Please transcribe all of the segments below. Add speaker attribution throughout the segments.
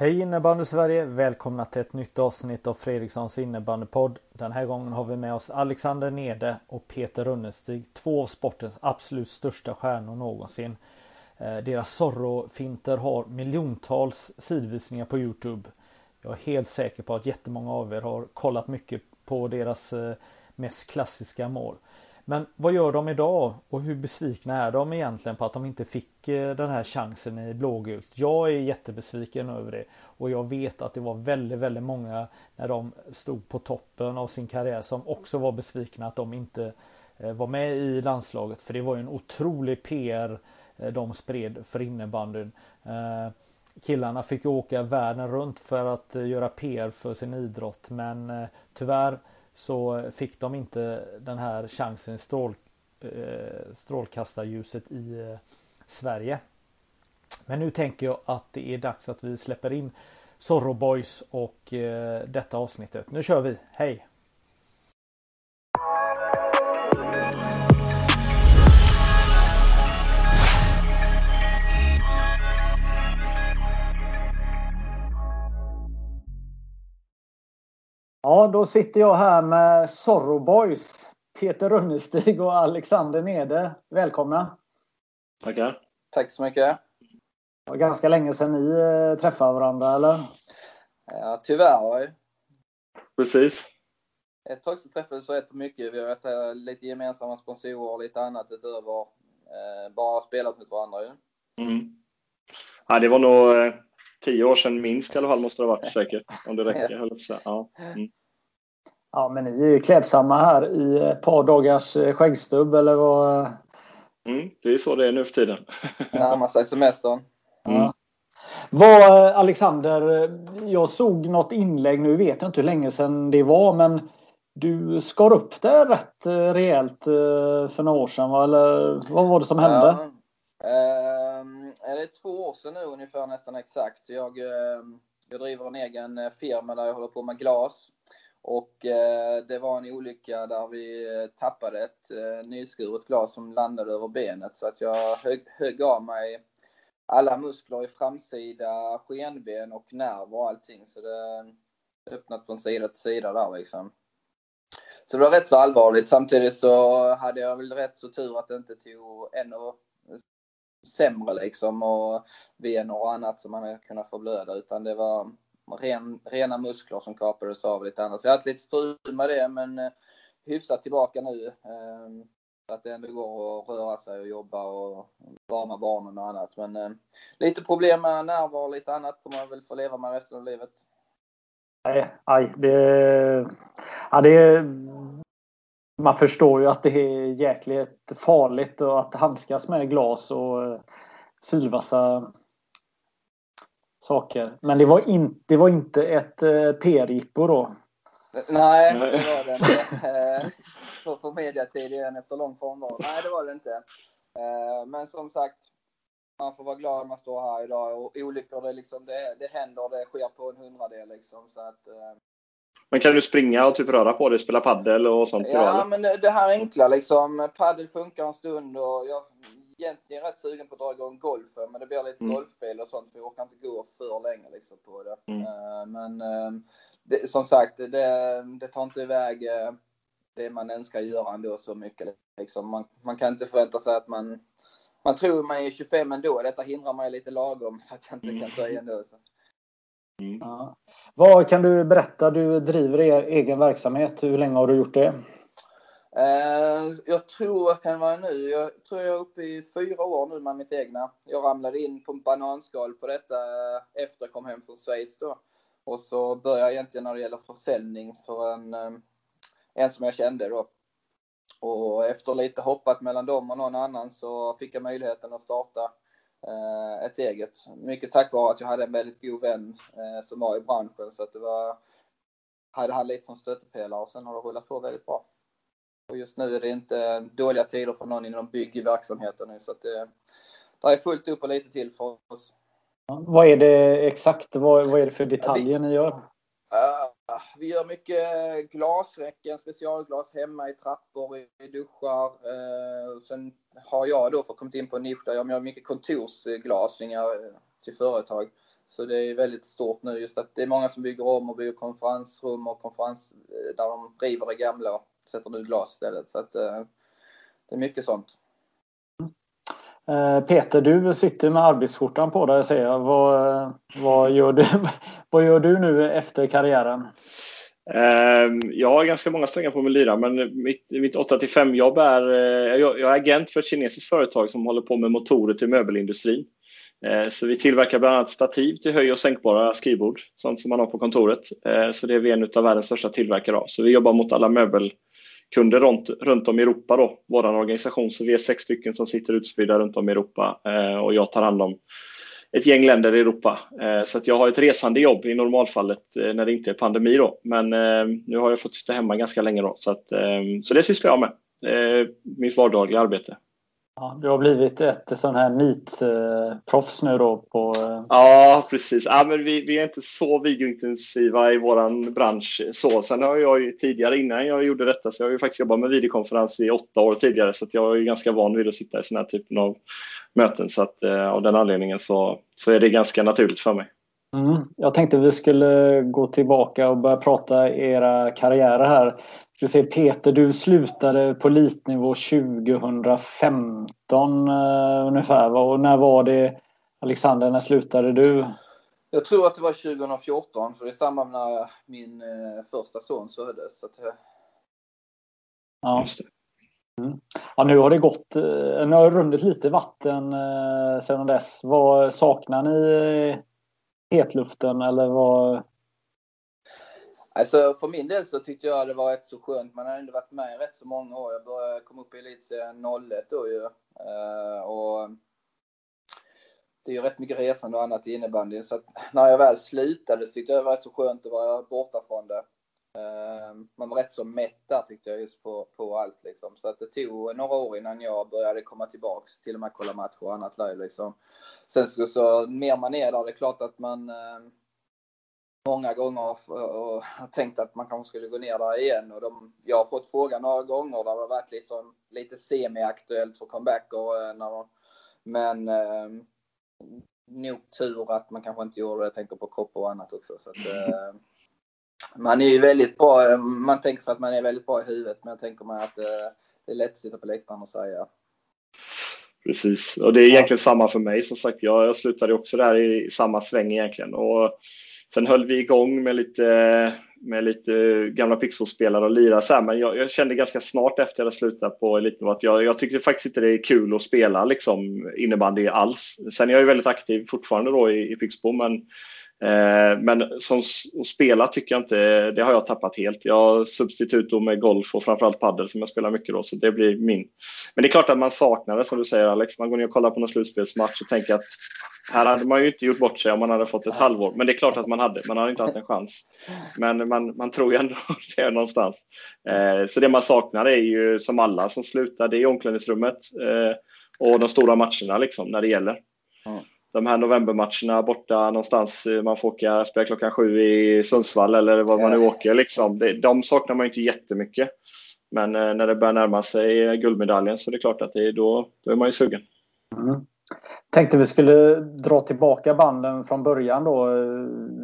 Speaker 1: Hej innebandy Sverige! Välkomna till ett nytt avsnitt av Fredrikssons innebandypodd. Den här gången har vi med oss Alexander Nede och Peter Runnestig. Två av sportens absolut största stjärnor någonsin. Eh, deras Zorro-finter har miljontals sidvisningar på Youtube. Jag är helt säker på att jättemånga av er har kollat mycket på deras eh, mest klassiska mål. Men vad gör de idag och hur besvikna är de egentligen på att de inte fick eh, den här chansen i blågult? Jag är jättebesviken över det och jag vet att det var väldigt, väldigt många när de stod på toppen av sin karriär som också var besvikna att de inte eh, var med i landslaget för det var ju en otrolig PR eh, de spred för innebandyn. Killarna fick åka världen runt för att göra PR för sin idrott men tyvärr så fick de inte den här chansen i strål, eh, strålkastarljuset i eh, Sverige. Men nu tänker jag att det är dags att vi släpper in Zorro Boys och eh, detta avsnittet. Nu kör vi, hej! Ja, då sitter jag här med Zorro Boys. Peter Runnestig och Alexander Nede. Välkomna!
Speaker 2: Tackar!
Speaker 3: Tack så mycket!
Speaker 1: Det var ganska länge sedan ni eh, träffade varandra, eller?
Speaker 3: Ja, tyvärr.
Speaker 2: Precis.
Speaker 3: Ett tag så träffades vi rätt mycket. Vi har haft eh, lite gemensamma sponsorer och lite annat utöver eh, bara spelat mot varandra ju.
Speaker 2: Mm. Ja, det var nog tio år sedan minst i alla fall måste det ha varit säkert. Om det räcker, höll jag ja. Mm.
Speaker 1: Ja, men ni är ju klädsamma här i ett par dagars eh, skäggstubb eller vad?
Speaker 2: Mm, det är så det är nu för tiden.
Speaker 3: Närmar sig semestern.
Speaker 2: Mm.
Speaker 1: Ja. Vad, Alexander, jag såg något inlägg, nu vet jag inte hur länge sedan det var, men du skar upp det rätt eh, rejält för några år sedan, va? eller vad var det som hände?
Speaker 3: Ja. Ehm, det är två år sedan nu ungefär nästan exakt. Jag, ehm, jag driver en egen eh, firma där jag håller på med glas. Och eh, det var en olycka där vi eh, tappade ett eh, nyskuret glas som landade över benet. Så att jag högg, högg av mig alla muskler i framsida skenben och nerv och allting. Så det eh, öppnat från sida till sida där liksom. Så det var rätt så allvarligt. Samtidigt så hade jag väl rätt så tur att det inte tog ännu sämre liksom och vener och annat som man hade kunnat förblöda utan det var ren, rena muskler som kapades av lite annat. Så jag har haft lite strul med det men eh, hyfsat tillbaka nu. Ehm, så att det ändå går att röra sig och jobba och vara med barnen och annat. Men eh, lite problem med nerver och lite annat kommer man väl få leva med resten av livet.
Speaker 1: Nej, aj, det, ja, det, man förstår ju att det är jäkligt farligt och att handskas med glas och eh, sylvassa saker. Men det var, in, det var inte ett eh, PR-jippo då?
Speaker 3: Nej, det var det inte. För, för mediatid igen efter lång frånvaro. Nej, det var det inte. Men som sagt, man får vara glad att man står här idag och olyckor det, liksom, det, det händer, det sker på en hundradel liksom. Så att,
Speaker 2: men kan du springa och typ röra på dig, spela paddel och sånt?
Speaker 3: Ja,
Speaker 2: idag,
Speaker 3: men det här enkla liksom. Paddel funkar en stund och jag egentligen rätt sugen på att dra igång golfen, men det blir lite
Speaker 2: Mm.
Speaker 3: golfspel och sånt för jag orkar inte gå för länge liksom på det.
Speaker 2: Mm.
Speaker 3: Eh, Men eh, det, som sagt, det, det tar inte iväg eh, det man önskar göra ändå så mycket. Liksom. Man, man kan inte förvänta sig att man man tror man är 25 ändå. Detta hindrar mig lite lagom så att jag inte kan ta i ändå. Så.
Speaker 2: Mm.
Speaker 1: Ja. Vad kan du berätta? Du driver er egen verksamhet. Hur länge har du gjort det?
Speaker 3: Eh, jag tror, vad kan vara nu? Jag tror jag är uppe i fyra år nu med mitt egna. Jag ramlade in på en bananskal på detta eh, efter jag kom hem från Schweiz då. Och så började jag egentligen när det gäller försäljning för en, eh, en som jag kände då. Och efter lite hoppat mellan dem och någon annan så fick jag möjligheten att starta ett eget. Mycket tack vare att jag hade en väldigt god vän som var i branschen så att det var, hade han lite som stöttepelare och sen har det rullat på väldigt bra. Och just nu är det inte dåliga tider för någon inom byggverksamheten nu så att det, det är fullt upp och lite till för oss.
Speaker 1: Vad är det exakt? Vad, vad är det för detaljer ni gör?
Speaker 3: Uh, vi gör mycket glasräcken, specialglas hemma i trappor, i duschar. Uh, sen har jag då fått kommit in på en nisch där jag gör mycket kontorsglasningar till företag. Så det är väldigt stort nu just att det är många som bygger om och bygger konferensrum och konferens där de river det gamla sätter nu glas istället. Så att uh, det är mycket sånt.
Speaker 1: Eh, Peter, du sitter med arbetsskjortan på dig ser jag. Vad, vad, gör du, vad gör du nu efter karriären?
Speaker 2: Ehm, jag har ganska många strängar på min lyra, men mitt, mitt 8 5 jobb är... Eh, jag är agent för ett kinesiskt företag som håller på med motorer till möbelindustrin. Eh, så vi tillverkar bland annat stativ till höj och sänkbara skrivbord, sånt som man har på kontoret. Så det är vi en av världens största tillverkare av. Så vi jobbar mot alla möbel kunder runt, runt om i Europa då, vår organisation. Så vi är sex stycken som sitter utspridda runt om i Europa eh, och jag tar hand om ett gäng länder i Europa. Eh, så att jag har ett resande jobb i normalfallet eh, när det inte är pandemi då. Men eh, nu har jag fått sitta hemma ganska länge då, så, att, eh, så det sysslar jag med. Eh, mitt vardagliga arbete.
Speaker 1: Ja, du har blivit ett sån här nitproffs nu då på... Eh,
Speaker 2: ja, precis. Ja, men vi, vi är inte så videointensiva i vår bransch. Så. Sen har jag ju tidigare, innan jag gjorde detta, så jag har ju faktiskt jobbat med videokonferens i åtta år tidigare. Så jag är ganska van vid att sitta i såna här typen av möten. Så att, eh, av den anledningen så, så är det ganska naturligt för mig.
Speaker 1: Mm. Jag tänkte vi skulle gå tillbaka och börja prata era karriärer här ska se, Peter, du slutade på elitnivå 2015 uh, ungefär. Och när var det? Alexander, när slutade du?
Speaker 3: Jag tror att det var 2014, för det är samma när min uh, första son föddes. Så att, uh...
Speaker 1: Ja. Mm. ja, nu har det gått, uh, nu har det runnit lite vatten uh, sedan dess. Vad saknar ni hetluften eller vad?
Speaker 3: Alltså för min del så tyckte jag det var rätt så skönt. Man har ändå varit med i rätt så många år. Jag började komma upp i elitserien 01 då ju. Uh, och det är ju rätt mycket resande och annat i innebandyn. Så att när jag väl slutade så tyckte jag det var rätt så skönt att vara borta från det. Uh, man var rätt så mätt där tyckte jag just på, på allt liksom. Så att det tog några år innan jag började komma tillbaks. Till och med kolla matcher och annat live liksom. Sen så, så mer man är där, det är klart att man uh, många gånger och tänkt att man kanske skulle gå ner där igen. Och de, jag har fått frågan några gånger där det har varit liksom lite semi-aktuellt för comeback. Och, eh, när de, men eh, nog tur att man kanske inte gjorde det. Jag tänker på kropp och annat också. Så att, eh, man är ju väldigt bra. Man tänker sig att man är väldigt bra i huvudet. Men jag tänker mig att eh, det är lätt att sitta på läktaren och säga.
Speaker 2: Precis, och det är egentligen ja. samma för mig. Som sagt, jag, jag slutade också där i samma sväng egentligen. Och Sen höll vi igång med lite, med lite gamla Pixbo-spelare och lira så här, men jag, jag, kände ganska snart efter att jag slutade på elitnivå att jag, jag tyckte faktiskt inte det är kul att spela liksom, innebandy alls. Sen är jag ju väldigt aktiv fortfarande då i, i Pixbo, men men som spela tycker jag inte, det har jag tappat helt. Jag har substitut med golf och framförallt padel som jag spelar mycket då, så det blir min. Men det är klart att man saknar det som du säger Alex. Man går ner och kollar på någon slutspelsmatch och tänker att här hade man ju inte gjort bort sig om man hade fått ett halvår. Men det är klart att man hade, man hade inte haft en chans. Men man, man tror ju ändå det någonstans. Eh, så det man saknar är ju som alla som slutar, det är omklädningsrummet eh, och de stora matcherna liksom när det gäller de här novembermatcherna borta någonstans. Eh, man får åka, spela klockan sju i Sundsvall eller var man nu åker. Liksom. de saknar man ju inte jättemycket. Men eh, när det börjar närma sig guldmedaljen så är det klart att det då, då är man ju sugen.
Speaker 1: Mm. Tänkte vi skulle dra tillbaka banden från början då.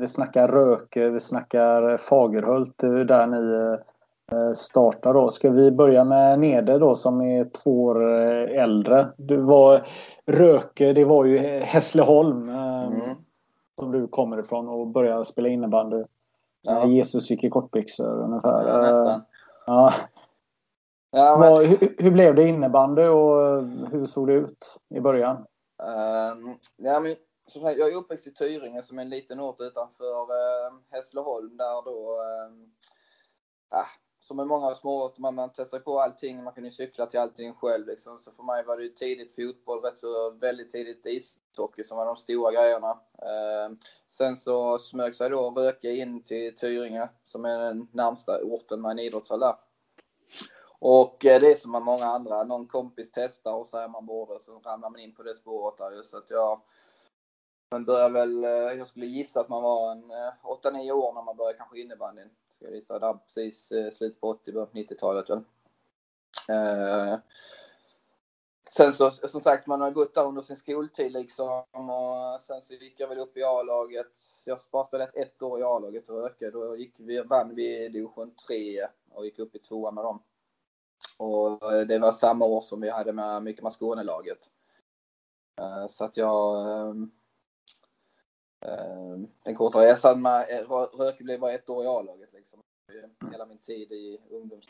Speaker 1: Vi snackar Röke, vi snackar Fagerhult, där ni eh, startar då. Ska vi börja med Nede då som är två år äldre? Du var Röke, det var ju Hässleholm eh, mm. som du kommer ifrån och började spela innebandy. Ja. Jesus gick i kortbyxor ungefär. Ja, nästan. Ja. Ja, men... hur, hur, blev det innebandy och hur såg det ut i början?
Speaker 3: Uh, ja, men, som sagt, jag är uppväxt i Tyringe som är en liten ort utanför uh, Hässleholm där då uh, som med många småorter, man, man testar på allting, man kan ju cykla till allting själv liksom. Så för mig var det ju tidigt fotboll, rätt så väldigt tidigt ishockey som var de stora grejerna. Eh, sen så smög sig då Röke in till Tyringe, som är den närmsta orten med en idrottshall där. Och eh, det är som med många andra, någon kompis testar och så är man borde, så ramlar man in på det spåret där Så att jag man väl, eh, jag skulle gissa att man var en eh, 8-9 år när man började kanske innebandyn jag gissa där precis eh, slutet på 80 början på 90-talet väl. Eh, sen så, som sagt, man har gått där under sin skoltid liksom och sen så gick jag väl upp i A-laget. Jag har bara spelat ett år i A-laget och ökade. Då gick vi, vann vi division 3 och gick upp i tvåan med dem. Och eh, det var samma år som vi hade med mycket med Skånelaget. Eh, så att jag eh, den korta resan med Röke blev bara ett år i A-laget. Liksom. Hela min tid i ungdoms...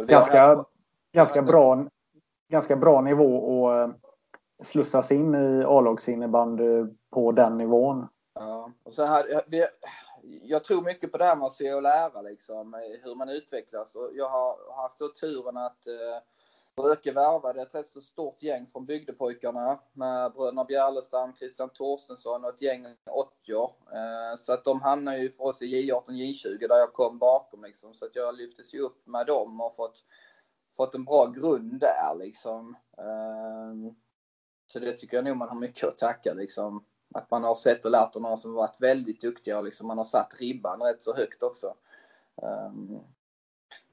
Speaker 1: Ganska, ganska, bra, ganska bra nivå att eh, slussas in i A-lagsinnebandy på den nivån.
Speaker 3: Ja, och sen här, vi, jag tror mycket på det här med att se och lära, liksom, hur man utvecklas. Och jag har haft då turen att eh, Röke värvade ett rätt så stort gäng från bygdepojkarna med bröderna Bjärlestam, Christian Torstensson och ett gäng 80 år. Eh, så att de hamnade ju för oss i J18, J20 där jag kom bakom liksom. Så att jag lyftes ju upp med dem och fått, fått en bra grund där liksom. Eh, så det tycker jag nog man har mycket att tacka liksom. Att man har sett och lärt av några som varit väldigt duktiga och liksom man har satt ribban rätt så högt också. Eh,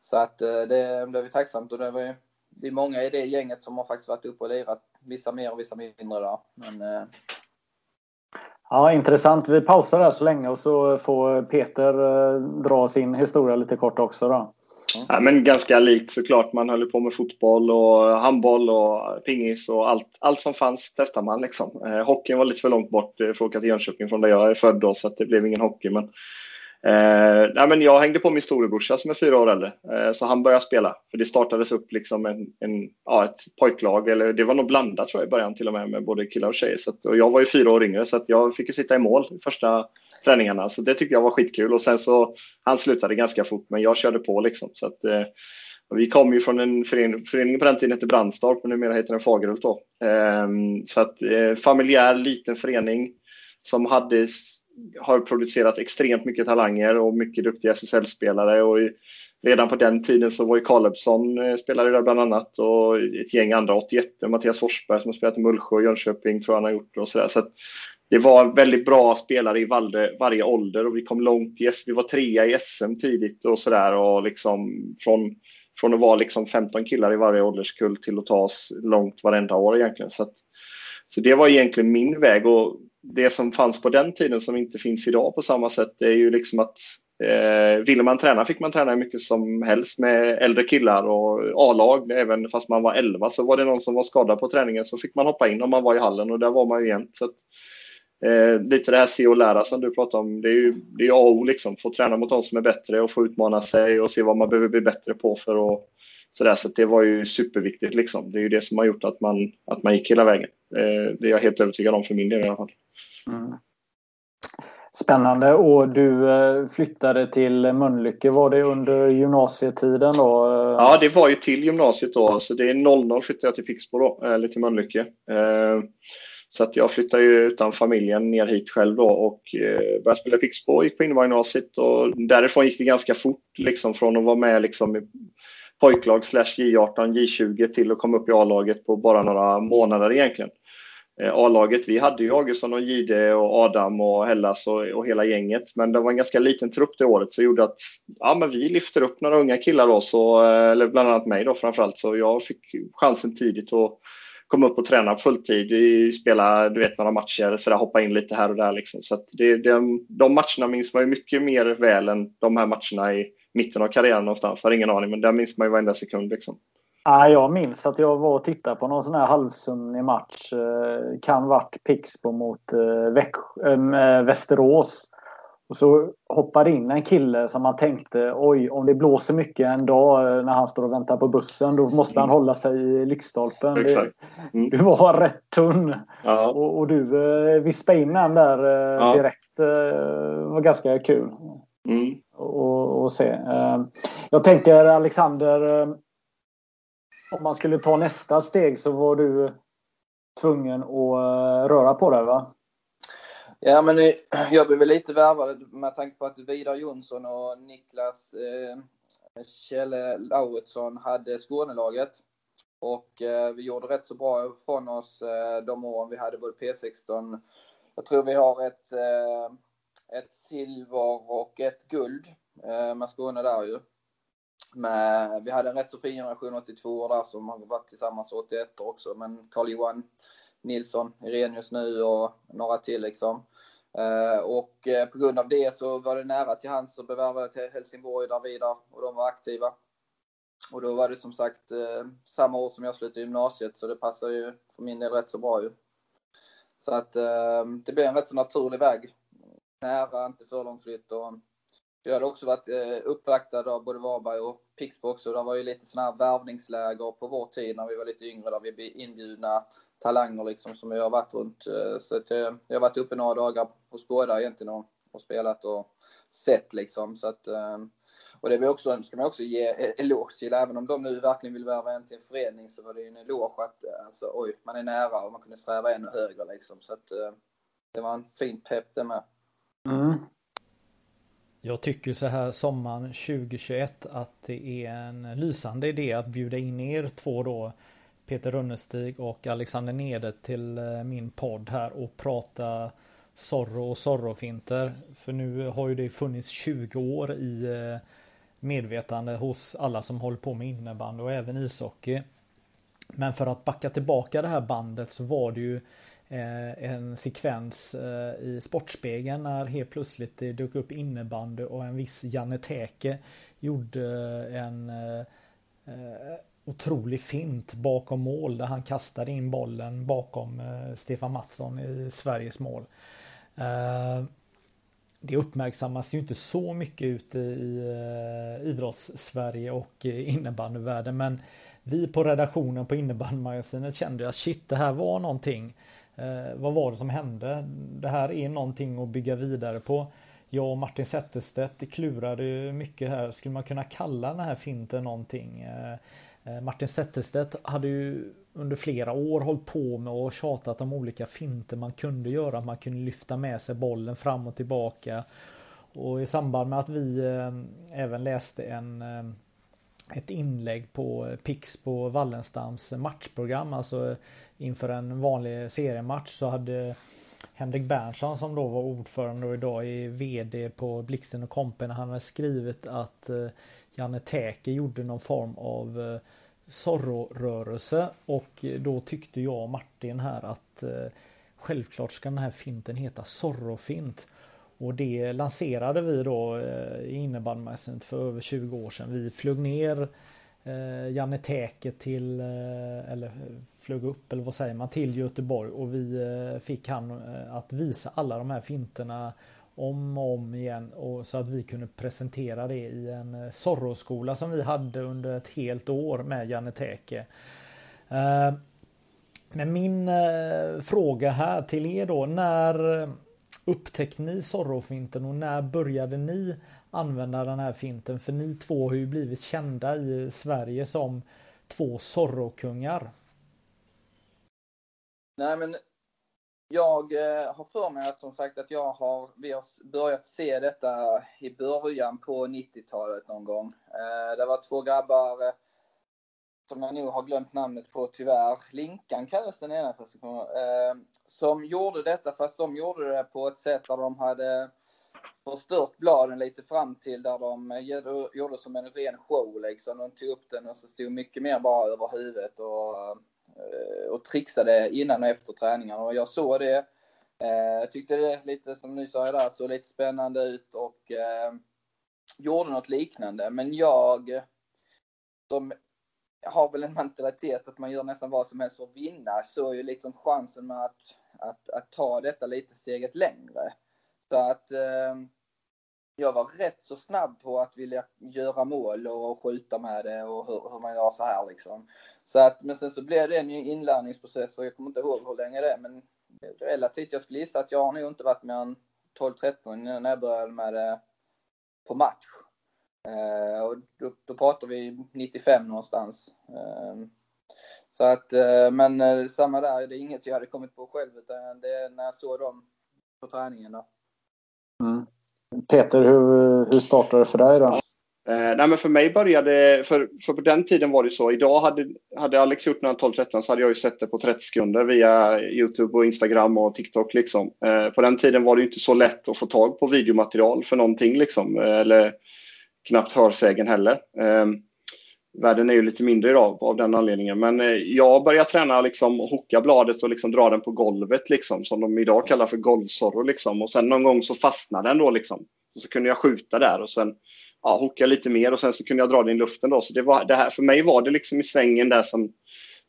Speaker 3: så att det, det är vi tacksamt och det var ju det är många i det gänget som har faktiskt varit uppe och lirat. Vissa mer och vissa mindre där. Men, eh...
Speaker 1: Ja, intressant. Vi pausar där så länge och så får Peter eh, dra sin historia lite kort också. Då.
Speaker 2: Ja, men ganska likt såklart. Man höll på med fotboll och handboll och pingis och allt, allt som fanns testade man. Liksom. Eh, hockeyn var lite för långt bort för att åka till Jönköping från där jag är född då, så det blev ingen hockey. Men Eh, nej, men jag hängde på min storebrorsa som är fyra år äldre, eh, så han började spela. För det startades upp liksom en, en, ja, ett pojklag, eller det var nog blandat tror jag i början till och med med både killar och tjejer. Så att, och jag var ju fyra år yngre så att jag fick ju sitta i mål i första träningarna, så det tyckte jag var skitkul. Och sen så, han slutade ganska fort, men jag körde på liksom. Så att, eh, vi kom ju från en förening, förening på den tiden hette Brandstorp, men numera heter den Fagerhult då. Eh, så att eh, familjär liten förening som hade har producerat extremt mycket talanger och mycket duktiga SSL-spelare. Och redan på den tiden så var ju Kalebsson eh, spelare där bland annat och ett gäng andra, 81, Mattias Forsberg som har spelat i Mullsjö och Jönköping tror jag han har gjort och sådär. Så det var väldigt bra spelare i varje, varje ålder och vi kom långt i Vi var trea i SM tidigt och sådär och liksom från, från att vara liksom 15 killar i varje ålderskull till att ta oss långt varenda år egentligen. Så, att, så det var egentligen min väg och det som fanns på den tiden som inte finns idag på samma sätt det är ju liksom att eh, ville man träna fick man träna hur mycket som helst med äldre killar och A-lag. Även fast man var 11 så var det någon som var skadad på träningen så fick man hoppa in om man var i hallen och där var man ju jämt. Så att, eh, lite det här se och lära som du pratade om. Det är ju det är A och O liksom. Få träna mot de som är bättre och få utmana sig och se vad man behöver bli bättre på för att sådär, så det var ju superviktigt. Liksom. Det är ju det som har gjort att man, att man gick hela vägen. Eh, det är jag helt övertygad om för min del i alla fall. Mm.
Speaker 1: Spännande. Och du eh, flyttade till Mölnlycke. Var det under gymnasietiden då?
Speaker 2: Ja, det var ju till gymnasiet då. Så det är 00 flyttade jag till Pixbo då, eller till Mölnlycke. Eh, så att jag flyttade ju utan familjen ner hit själv då och började spela Pixbo, gick på innebandy-gymnasiet och därifrån gick det ganska fort liksom från att vara med liksom pojklag slash J18, J20 till att komma upp i A-laget på bara några månader egentligen. Eh, A-laget, vi hade ju Augustsson och Gide och Adam och Hellas och, och, hela gänget. Men det var en ganska liten trupp det året så det gjorde att ja, men vi lyfter upp några unga killar då, så, eh, eller bland annat mig då framförallt. Så jag fick chansen tidigt att komma upp och träna fulltid, spela du vet, några matcher, så där, hoppa in lite här och där. Liksom. Så det, det, de matcherna minns man ju mycket mer väl än de här matcherna i mitten av karriären någonstans. Jag har ingen aning, men där minns man ju varenda sekund. Liksom.
Speaker 1: Ja, jag minns att jag var och tittade på någon sån här halvsumnig match. Eh, kan varit Pixbo mot eh, äh, Västerås. Och så hoppade in en kille som man tänkte oj, om det blåser mycket en dag när han står och väntar på bussen då måste han mm. hålla sig i lyktstolpen. Mm. Du var rätt tunn. Ja. Och, och, du vispade in den där ja. direkt. Det var ganska kul.
Speaker 2: Mm.
Speaker 1: att se. Jag tänker Alexander, om man skulle ta nästa steg så var du tvungen att röra på dig va?
Speaker 3: Ja, men jag blev lite värvad med tanke på att Vidar Jonsson och Niklas eh, Kjelle Lauritz,son hade Skånelaget. Och eh, vi gjorde rätt så bra från oss eh, de åren vi hade både P16. Jag tror vi har ett, eh, ett silver och ett guld eh, med Skåne där ju. Men vi hade en rätt så fin generation 82 där som har varit tillsammans 81 också. Men Carl-Johan Nilsson, Irenius nu och några till liksom. Eh, och eh, på grund av det så var det nära till hands att bevärva till Helsingborg där vidare och de var aktiva. Och då var det som sagt samma år som jag slutade gymnasiet så det passade ju för min del rätt så bra ju. Så att det blev en rätt så naturlig väg. Nära, inte för lång flytt och jag hade också varit eh, uppvaktad av både Varberg och Pixbo också. Det var ju lite sådana här värvningsläger på vår tid när vi var lite yngre där vi blev inbjudna talanger liksom som jag har varit runt. Eh, så att jag, jag har varit uppe några dagar hos båda egentligen och, och spelat och sett liksom. Så att, och det vill också, ska man också ge e-, eloge till, även om de nu verkligen vill värva en till en förening så var det ju en eloge att alltså, oj, man är nära och man kunde sträva ännu högre liksom. Så att det var en fin pepp det med. Mm.
Speaker 1: Jag tycker så här sommaren 2021 att det är en lysande idé att bjuda in er två då Peter Runnestig och Alexander Nede till eh, min podd här och prata Zorro och Zorrofinter För nu har ju det funnits 20 år i eh, medvetande hos alla som håller på med innebandy och även ishockey. Men för att backa tillbaka det här bandet så var det ju Eh, en sekvens eh, i Sportspegeln när helt plötsligt det dök upp innebandy och en viss Janne Täke gjorde eh, en otrolig fint bakom mål där han kastade in bollen bakom Stefan Mattsson i Sveriges mål. Det uppmärksammas ju inte så mycket ute i idrottssverige idrotts-Sverige och innebandyvärlden men vi på redaktionen på innebandymagasinet kände att shit det här var någonting. Eh, vad var det som hände? Det här är någonting att bygga vidare på. Jag och Martin Zetterstedt klurade mycket här. Skulle man kunna kalla den här finten någonting? Eh, eh, Martin Zetterstedt hade ju under flera år hållit på med och tjatat om olika finter man kunde göra. Man kunde lyfta med sig bollen fram och tillbaka. Och i samband med att vi eh, även läste en eh, ett inlägg på Pix på Wallenstams matchprogram, alltså inför en vanlig seriematch så hade Henrik Berntsson som då var ordförande och idag är VD på Blixten och Kompen. Han hade skrivit att eh, Janne Täke gjorde någon form av eh, Zorro-rörelse och då tyckte jag och Martin här att eh, självklart ska den här finten heta Zorro-fint. Och det lanserade vi då eh, i innebandymagasinet för över 20 år sedan. Vi flög ner eh, Janne Täke till, eh, eller flög upp eller vad säger man, till Göteborg och vi fick han att visa alla de här finterna om och om igen och så att vi kunde presentera det i en Zorro-skola som vi hade under ett helt år med Janne Täke. Men min fråga här till er då, när upptäckte ni Zorro-finten och när började ni använda den här finten? För ni två har ju blivit kända i Sverige som två Zorro-kungar.
Speaker 3: Nej men jag eh, har för mig att som sagt att jag har, vi har börjat se detta i början på 90-talet någon gång. Eh, det var två grabbar eh, som jag nog har glömt namnet på tyvärr. Linkan kallades den ena förresten. Eh, som gjorde detta fast de gjorde det på ett sätt där de hade förstört bladen lite fram till där de eh, gjorde som en ren show liksom. De tog upp den och så stod mycket mer bara över huvudet och eh, och trixade innan och efter träningarna och jag såg det. Jag tyckte det lite som ni sa där såg lite spännande ut och eh, gjorde något liknande. Men jag som har väl en mentalitet att man gör nästan vad som helst för att vinna, så är ju liksom chansen med att, att, att ta detta lite steget längre. Så att eh, jag var rätt så snabb på att vilja göra mål och skjuta med det och hur, hur man gör så här liksom. Så att, men sen så blev det en inlärningsprocess och jag kommer inte ihåg hur länge det är, men relativt, jag skulle gissa att jag har nog inte varit mer än 12-13 när jag började med det på match. Eh, och då, då pratar vi 95 någonstans. Eh, så att, eh, men eh, samma där, det är inget jag hade kommit på själv utan det är när jag såg dem på träningen. Då.
Speaker 1: Mm. Peter, hur, hur startade det för dig då?
Speaker 2: Eh, nej, men för mig började, för, för på den tiden var det så, idag hade, hade Alex gjort när 12-13 så hade jag ju sett det på 30 sekunder via YouTube och Instagram och TikTok liksom. Eh, på den tiden var det inte så lätt att få tag på videomaterial för någonting liksom, eh, eller knappt hörsägen heller. Eh, världen är ju lite mindre idag av den anledningen. Men eh, jag började träna liksom hocka bladet och liksom dra den på golvet liksom, som de idag kallar för golvsorro liksom. Och sen någon gång så fastnade den då liksom. Och så kunde jag skjuta där och sen ja, hocka lite mer och sen så kunde jag dra den i luften då. Så det var, det här, för mig var det liksom i svängen där som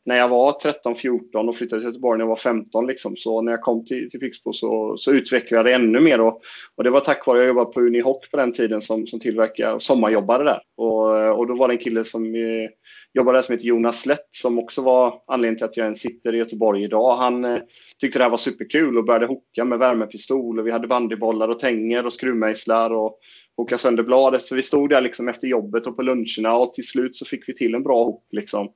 Speaker 2: när jag var 13-14 och flyttade till Göteborg när jag var 15. Liksom. Så när jag kom till, till Pixbo så, så utvecklade jag det ännu mer. Och, och det var tack vare att jag jobbade på Unihoc på den tiden som, som tillverkade sommarjobbare där. Och, och då var det en kille som eh, jobbade där som heter Jonas Slätt som också var anledningen till att jag ens sitter i Göteborg idag. Han eh, tyckte det här var superkul och började hocka med värmepistol och vi hade bandybollar och tänger och skruvmejslar och hocka sönder bladet. Så vi stod där liksom efter jobbet och på luncherna och till slut så fick vi till en bra hook. Liksom.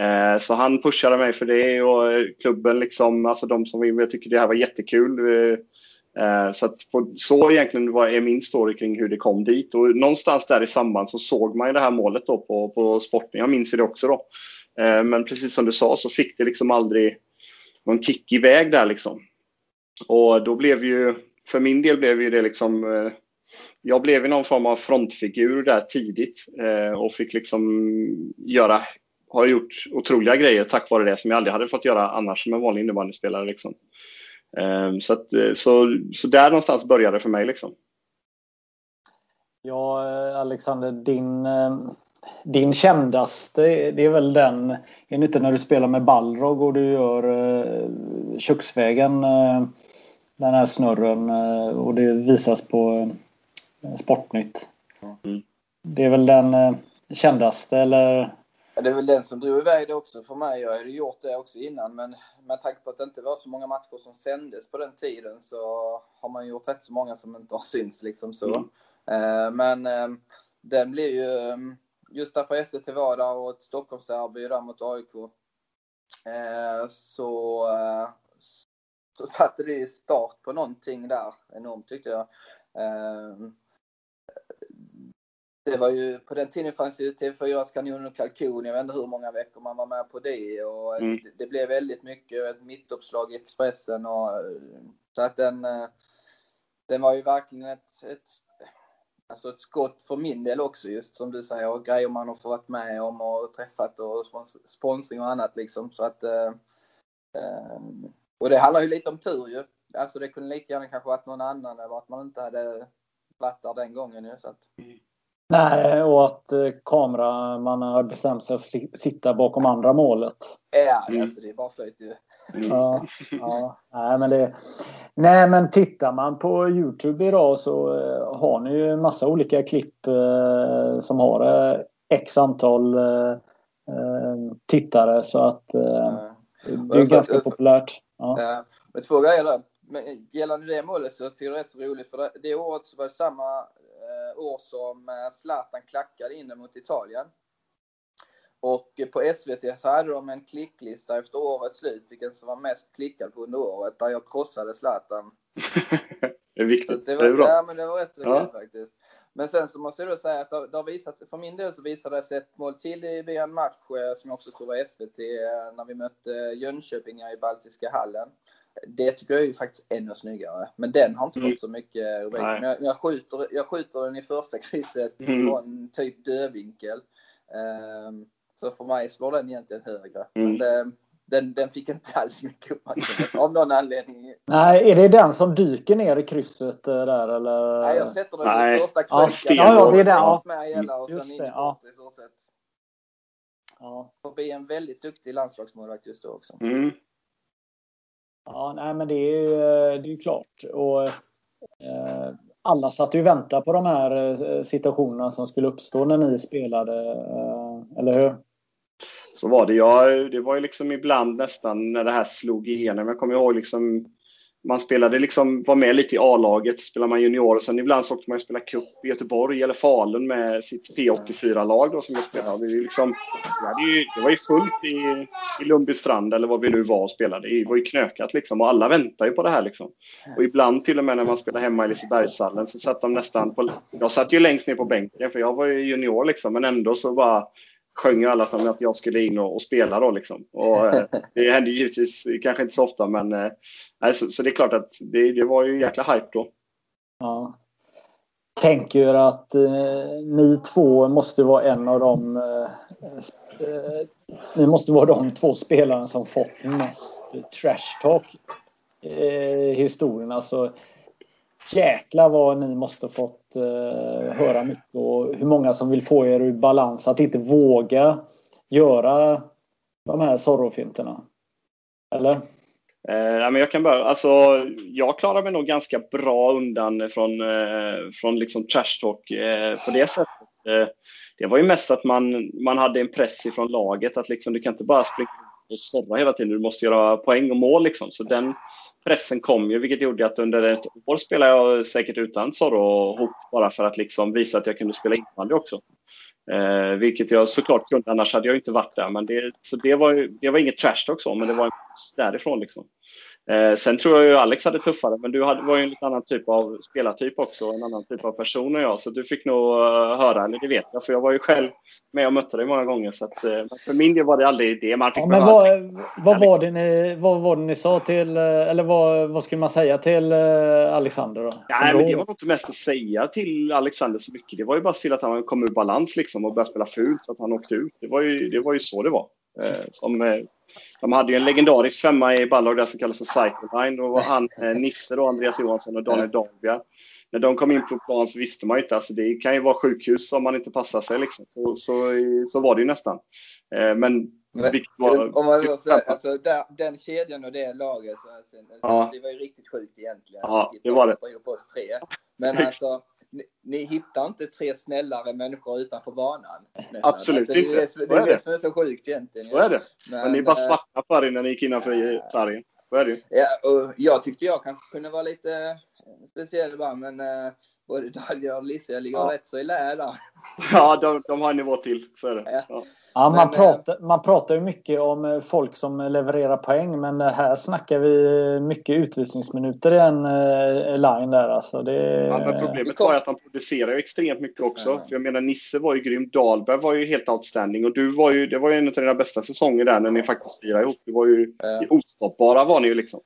Speaker 2: Eh, så han pushade mig för det och eh, klubben, liksom, alltså de som vill, jag tycker det här var jättekul. Eh, eh, så att på, så egentligen var, är min story kring hur det kom dit. Och någonstans där i samband så såg man ju det här målet då på, på sporten. Jag minns det också då. Eh, men precis som du sa så fick det liksom aldrig någon kick iväg där liksom. Och då blev ju, för min del blev ju det liksom jag blev någon form av frontfigur där tidigt och fick liksom göra har gjort otroliga grejer tack vare det som jag aldrig hade fått göra annars som en vanlig innebandyspelare. Liksom. Ehm, så, att, eh, så, så där någonstans började det för mig. Liksom.
Speaker 1: Ja, Alexander, din, eh, din kändaste, det är väl den, är det inte när du spelar med Balrog och du gör eh, köksvägen, den här snurren och det visas på Sportnytt. Mm. Det är väl den kändaste eller
Speaker 3: det är väl den som drog iväg det också för mig. Jag hade gjort det också innan, men med tanke på att det inte var så många matcher som sändes på den tiden så har man gjort rätt så många som inte har synts liksom så. Mm. Eh, men eh, den blir ju, eh, just därför SVT var där och ett Stockholmsderby där mot AIK, så, så satte det ju start på någonting där enormt tyckte jag det var ju, på den tiden fanns ju TV4s Kanon och kalkon. Jag vet inte hur många veckor man var med på det. Och mm. det, det, blev väldigt mycket. Ett mittuppslag i Expressen. Och, så att den, eh, den var ju verkligen ett, ett, alltså ett skott för min del också. Just som du säger. Och grejer man har fått varit med om och träffat och sponsring och annat liksom. Så att, eh, eh, och det handlar ju lite om tur ju. Alltså det kunde lika gärna kanske varit någon annan eller att man inte hade varit där den gången ju. Så att, mm.
Speaker 1: Nej, och att eh, kameraman har bestämt sig för att sitta bakom andra målet.
Speaker 3: Ja, mm. alltså det är bara flöjt ju.
Speaker 1: Mm. Ja, ja, nej, men det, nej, men tittar man på Youtube idag så eh, har ni ju massa olika klipp eh, som har eh, x antal tittare så att det är ganska populärt. Ja.
Speaker 3: Ja, men två grejer där. Gällande det målet så tycker jag det är så roligt för det, det året så var det samma år som eh, Zlatan klackade in mot Italien. Och på SVT så hade de en klicklista efter årets slut, vilken som var mest klickad på under året, där jag krossade Zlatan.
Speaker 2: det är viktigt.
Speaker 3: Det var, det är bra. Ja, men det var rätt så ja. faktiskt. Men sen så måste jag då säga att det har visat för min del så visade det sig ett mål till i en match eh, som jag också tror var SVT, eh, när vi mötte Jönköping i Baltiska hallen. Det tycker jag är ju faktiskt ännu snyggare. Men den har inte mm. fått så mycket rubrik. Men jag, jag, skjuter, jag skjuter den i första krysset mm. från typ dödvinkel. Um, så för mig slår den egentligen högre. Mm. Men det, den, den fick inte alls mycket uppmärksamhet av någon anledning.
Speaker 1: Nej, är det den som dyker ner i krysset eh, där eller?
Speaker 3: Nej, jag sätter den Nej. i första krysset.
Speaker 1: Ja, ja, det är den. Ja.
Speaker 3: Med hela och sen in det, ja. i stort sett. Ja. Får bli en väldigt duktig landslagsmålvakt just då också. Mm.
Speaker 1: Ja, nej, men det är ju det är klart. Och, eh, alla satt ju och väntade på de här eh, situationerna som skulle uppstå när ni spelade, eh, eller hur?
Speaker 2: Så var det. Ja, det var ju liksom ibland nästan när det här slog igenom. Jag kommer ihåg liksom man spelade liksom, var med lite i A-laget, spelade man junior och sen ibland så åkte man och spelade cup i Göteborg eller Falun med sitt P84-lag då som jag spelade. Det, liksom, det, det var ju fullt i, i Lundbystrand eller vad vi nu var och spelade. Det var ju knökat liksom och alla väntade ju på det här liksom. Och ibland till och med när man spelade hemma i Lisebergshallen så satt de nästan på... Jag satt ju längst ner på bänken för jag var ju junior liksom men ändå så bara sjöng ju alla mig att jag skulle in och, och spela då liksom. Och, eh, det hände givetvis kanske inte så ofta men eh, så, så, det är klart att det, det var ju jäkla hype då.
Speaker 1: Ja. Tänker att eh, ni två måste vara en av de eh, eh, ni måste vara de två spelarna som fått mest trash talk i historien. Alltså, jäklar vad ni måste fått eh, höra mycket och hur många som vill få er ur balans att inte våga göra de här Zorro-finterna. Eller?
Speaker 2: Eh, men jag kan börja. Alltså, jag klarar mig nog ganska bra undan från, eh, från liksom trash talk eh, på det sättet. Eh, det var ju mest att man, man hade en press ifrån laget att liksom, du kan inte bara springa och sorra hela tiden. Du måste göra poäng och mål. Liksom. Så den, pressen kom ju, vilket gjorde att under ett år spelade jag säkert utan Zorro och hopp bara för att liksom visa att jag kunde spela innebandy också. Eh, vilket jag såklart kunde, annars hade jag inte varit där. Men det, så det, var, det var inget trash också, men det var en därifrån. Liksom. Eh, sen tror jag ju Alex hade tuffare, men du hade, var ju en lite annan typ av spelartyp också, en annan typ av person än jag, så du fick nog uh, höra, eller det vet jag, för jag var ju själv med och mötte dig många gånger, så att, uh, för min del var det aldrig det man fick
Speaker 1: ja, men vad, vad, var det ni, vad var det ni sa till, eh, eller vad, vad skulle man säga till Alexander då?
Speaker 2: Ja, men det var nog inte mest att säga till Alexander så mycket, det var ju bara till att han kom ur balans liksom och började spela fult, att han åkte ut. Det var ju, det var ju så det var. Som de hade ju en legendarisk femma i Ballag där som kallas för Cycleline. Och han, eh, Nisse då, Andreas Johansson och Daniel Dahlbjerg. När de kom in på plan så visste man ju inte. Alltså det kan ju vara sjukhus om man inte passar sig. Liksom. Så, så, så var det ju nästan. Eh, men
Speaker 3: men, var, om man säga, alltså, där, den kedjan och det laget, alltså, ja. det var ju riktigt sjukt egentligen.
Speaker 2: Ja, det var det.
Speaker 3: På oss tre. Men alltså, ni, ni, hittar inte tre snällare människor utanför banan.
Speaker 2: Absolut alltså, inte.
Speaker 3: Det är, det, är det som är så sjukt egentligen.
Speaker 2: Så är det. Men, men ni bara svarta för er när ni gick innanför sargen. Så är det
Speaker 3: Ja, och jag tyckte jag kanske kunde vara lite speciell bara, men uh, både Dahlia och Lisa ligger ja. rätt så i lä där.
Speaker 2: Ja, de, de har en nivå till. Så är det.
Speaker 1: Ja. Ja, man, men, pratar, man pratar ju mycket om eh, folk som levererar poäng men här snackar vi mycket utvisningsminuter i en eh, line där. Alltså det...
Speaker 2: ja, men problemet var ju att han producerar extremt mycket också. Ja. Jag menar Nisse var ju grym, Dahlberg var ju helt outstanding och du var ju, det var ju en av dina bästa säsonger där när ni faktiskt lirade ihop. Det var ju ja. ostoppbara var ni ju liksom.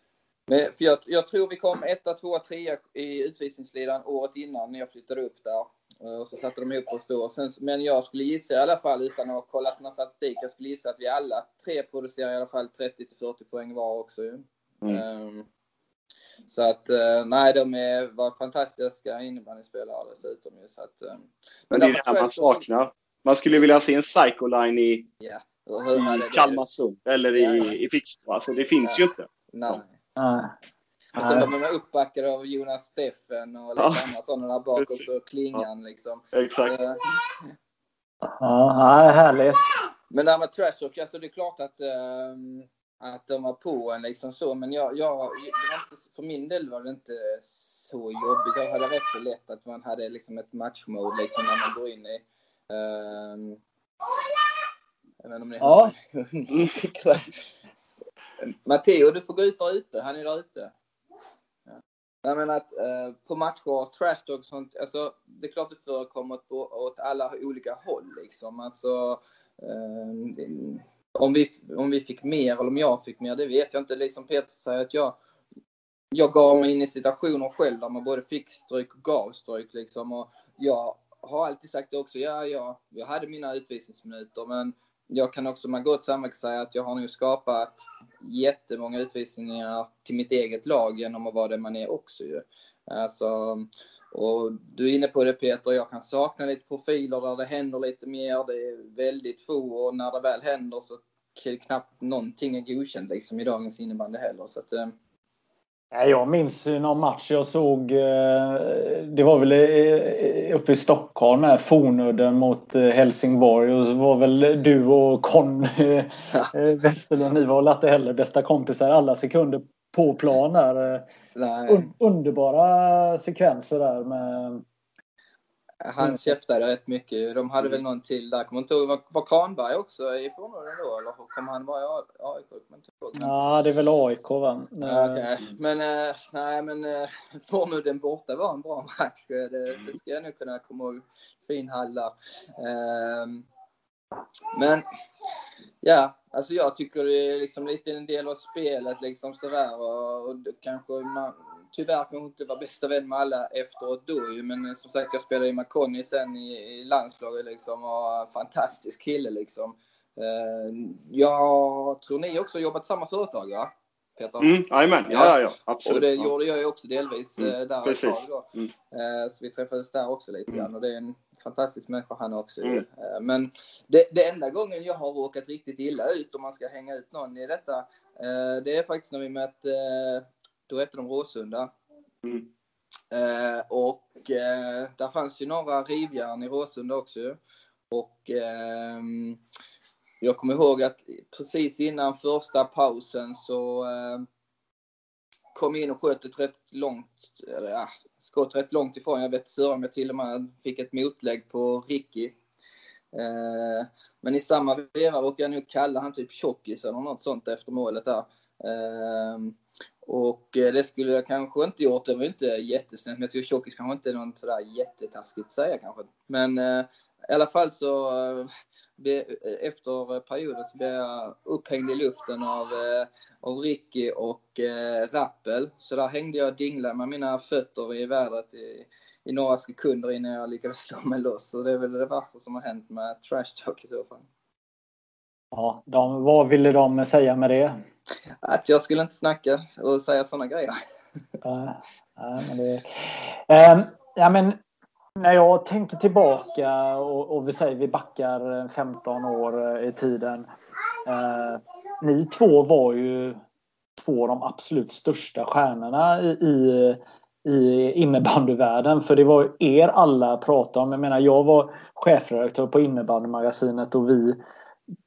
Speaker 3: Men för jag, jag tror vi kom etta, tvåa, trea i utvisningslidan året innan när jag flyttade upp där. Eh, och så satte de ihop oss då. Sen, men jag skulle gissa i alla fall, utan att ha kollat någon statistik, jag skulle gissa att vi alla tre producerar i alla fall 30 till 40 poäng var också ju. Mm. Um, så att, uh, nej, de är, var fantastiska innebandyspelare dessutom ju. Så att, um,
Speaker 2: men det är det här man saknar. Man skulle vilja se en psycholine i, yeah. i Kalmarsund eller i, i Fixbo. Alltså det finns ja. ju inte.
Speaker 3: Nej. Nej. Och sen de är uppbackade av Jonas Steffen och lite andra sådana där bak och så Klingan liksom.
Speaker 2: Exakt. Uh,
Speaker 1: ja, härligt.
Speaker 3: Men det här med Trashtalk, alltså det är klart att, um, att de var på en liksom så, men jag, jag, inte, för min del var det inte så jobbigt. Jag hade rätt så lätt att man hade liksom ett matchmode liksom när man går in i um, jag vet inte om ni ja. Matteo, du får gå ut där ute. Han är där ute. Jag menar att eh, på matcher, trash och sånt, alltså det är klart det förekommer åt alla olika håll liksom. Alltså, eh, om, vi, om vi fick mer eller om jag fick mer, det vet jag inte. Liksom Peter säger att jag, jag gav mig in i situationer själv där man både fick stryk och gav stryk liksom. Och jag har alltid sagt det också, ja, ja, jag hade mina utvisningsminuter men jag kan också med gott samvete säga att jag har nu skapat jättemånga utvisningar till mitt eget lag genom att vara det man är också ju. Alltså, och du är inne på det Peter, jag kan sakna lite profiler där det händer lite mer. Det är väldigt få och när det väl händer så knappt någonting är godkänt liksom i dagens innebandy heller. Så att, eh,
Speaker 1: jag minns någon match jag såg. Eh, det var väl eh, uppe i Stockholm här, Fornudden mot eh, Helsingborg. Och så var väl du och Conny Westerlund, ni var väl inte heller bästa kompisar alla sekunder på plan där. Un underbara sekvenser där med
Speaker 3: han mm. käftade rätt mycket. De hade väl mm. någon till där. Kommer inte ihåg, var, var Kranberg också i förmånen då? Eller kom han vara i AIK?
Speaker 1: Ja, det är väl AIK va?
Speaker 3: Ja, okay. Men äh, nej, men äh, Fornudden borta var en bra match. Det, det ska jag nog kunna komma ihåg. Fin hall där. Äh, men ja, alltså jag tycker det är liksom lite en del av spelet liksom sådär och, och kanske man tyvärr kanske inte var bästa vän med alla efteråt då ju, men eh, som sagt jag spelade i Maconi sen i, i landslaget liksom och fantastisk kille liksom. Uh, jag tror ni också jobbat samma företag va?
Speaker 2: Peter? Mm, ja, ja, ja, absolut.
Speaker 3: Och det
Speaker 2: ja.
Speaker 3: gjorde jag ju också delvis mm, eh, där
Speaker 2: precis.
Speaker 3: då. Mm. Så vi träffades där också lite mm. grann och det är en fantastisk människa han också. Mm. Men det, det enda gången jag har råkat riktigt illa ut om man ska hänga ut någon i detta, det är faktiskt när vi mötte då hette de Råsunda. Mm. Eh, och eh, där fanns ju några rivjärn i Råsunda också. Och eh, jag kommer ihåg att precis innan första pausen så eh, kom in och sköt ett rätt långt, eller ja, skott rätt långt ifrån. Jag vet inte om jag till och med fick ett motlägg på Ricky. Eh, men i samma veva råkade jag nog kalla han typ tjockis eller något sånt efter målet där. Eh, och eh, det skulle jag kanske inte gjort. Det var inte jättesnällt. Men jag tycker tjockis kanske inte är något sådär jättetaskigt att säga kanske. Men eh, i alla fall så eh, eh efter perioden så blev jag upphängd i luften av, eh, av Ricky och eh, Rappel. Så där hängde jag och dinglade med mina fötter i vädret i, i några sekunder innan jag lyckades slå mig loss. Så det är väl det värsta som har hänt med trash talk i så fall.
Speaker 1: Ja, de, vad ville de säga med det?
Speaker 3: Att jag skulle inte snacka och säga sådana grejer.
Speaker 1: Ja, men det, eh, ja, men när jag tänker tillbaka och, och vi säger vi backar 15 år i tiden. Eh, ni två var ju två av de absolut största stjärnorna i, i, i innebandyvärlden. För det var er alla pratade om. Jag menar, jag var chefredaktör på innebandymagasinet och vi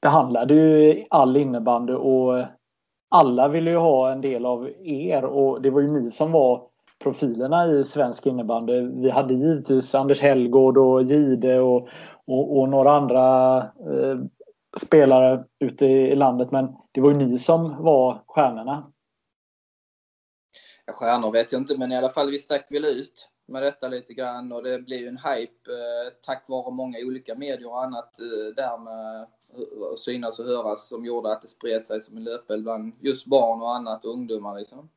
Speaker 1: behandlade ju all innebandy och alla ville ju ha en del av er och det var ju ni som var profilerna i svensk innebandy. Vi hade givetvis Anders Hellgård och Gide och, och, och några andra eh, spelare ute i landet men det var ju ni som var stjärnorna.
Speaker 3: Ja, stjärnor vet jag inte men i alla fall vi stack väl ut med detta lite grann och det blev ju en hype eh, tack vare många olika medier och annat eh, där med att synas och höras som gjorde att det spred sig som en löpeld bland just barn och annat och ungdomar liksom.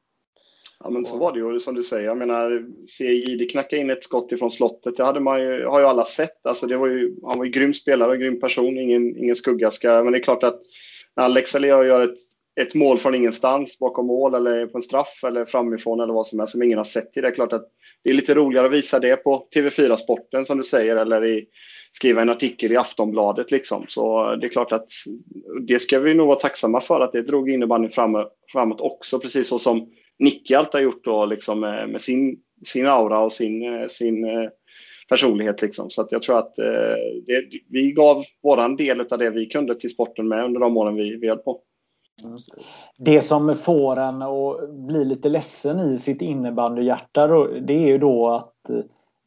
Speaker 2: Ja men så var det ju som du säger. Jag menar, se Jihde knacka in ett skott ifrån slottet, det hade man ju, har ju alla sett. Alltså det var ju, han var ju grym spelare och grym person, ingen, ingen skugga ska, men det är klart att när Alex Alea gör ett ett mål från ingenstans bakom mål eller på en straff eller framifrån eller vad som helst som ingen har sett i. Det är klart att det är lite roligare att visa det på TV4 Sporten som du säger eller i, skriva en artikel i Aftonbladet liksom. Så det är klart att det ska vi nog vara tacksamma för att det drog innebandyn fram, framåt också precis så som Nicke alltid har gjort då liksom med, med sin, sin aura och sin, sin eh, personlighet. Liksom. Så att jag tror att eh, det, vi gav våran del av det vi kunde till sporten med under de åren vi, vi höll på.
Speaker 1: Det som får en att bli lite ledsen i sitt innebandyhjärta det är ju då att,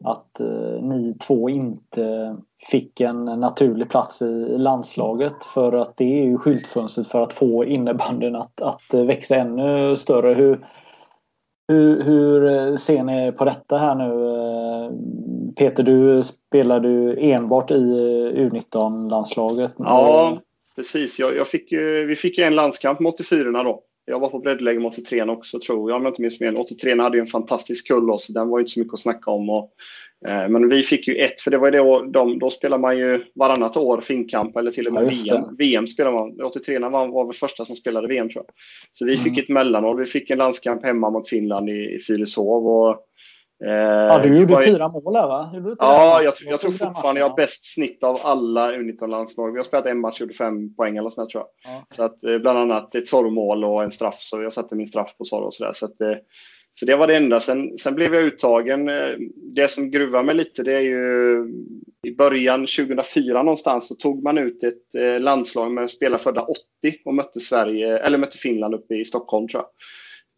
Speaker 1: att eh, ni två inte fick en naturlig plats i landslaget. För att det är ju skyltfönstret för att få innebandyn att, att växa ännu större. Hur, hur, hur ser ni på detta här nu? Peter, du spelade ju enbart i U19-landslaget.
Speaker 2: Ja, Precis, jag, jag fick ju, vi fick ju en landskamp med 84 då. Jag var på breddläge med 83 också tror jag, om jag inte minns fel. 83 hade ju en fantastisk kull då, så den var ju inte så mycket att snacka om. Och, eh, men vi fick ju ett, för det var ju det de, då spelar man ju varannat år finkamp eller till och med ja, VM. VM spelar man. 83 var, var väl första som spelade VM tror jag. Så vi mm. fick ett mellanår. Vi fick en landskamp hemma mot Finland i, i Fyrishov. Och,
Speaker 1: ja, du gjorde ju... fyra mål här va?
Speaker 2: Ja, jag, jag, tror fortfarande jag har bäst snitt av alla U19-landslag. Vi har spelat en match och gjorde fem poäng eller sånt tror jag. Ja. Så att, eh, bland annat ett Zorro-mål och en straff, så jag satte min straff på Zorro och sådär. Så, att, eh, så det var det enda. Sen, sen blev jag uttagen. Det som gruvar mig lite det är ju i början 2004 någonstans så tog man ut ett landslag med spelare födda 80 och mötte Sverige, eller mötte Finland uppe i Stockholm tror jag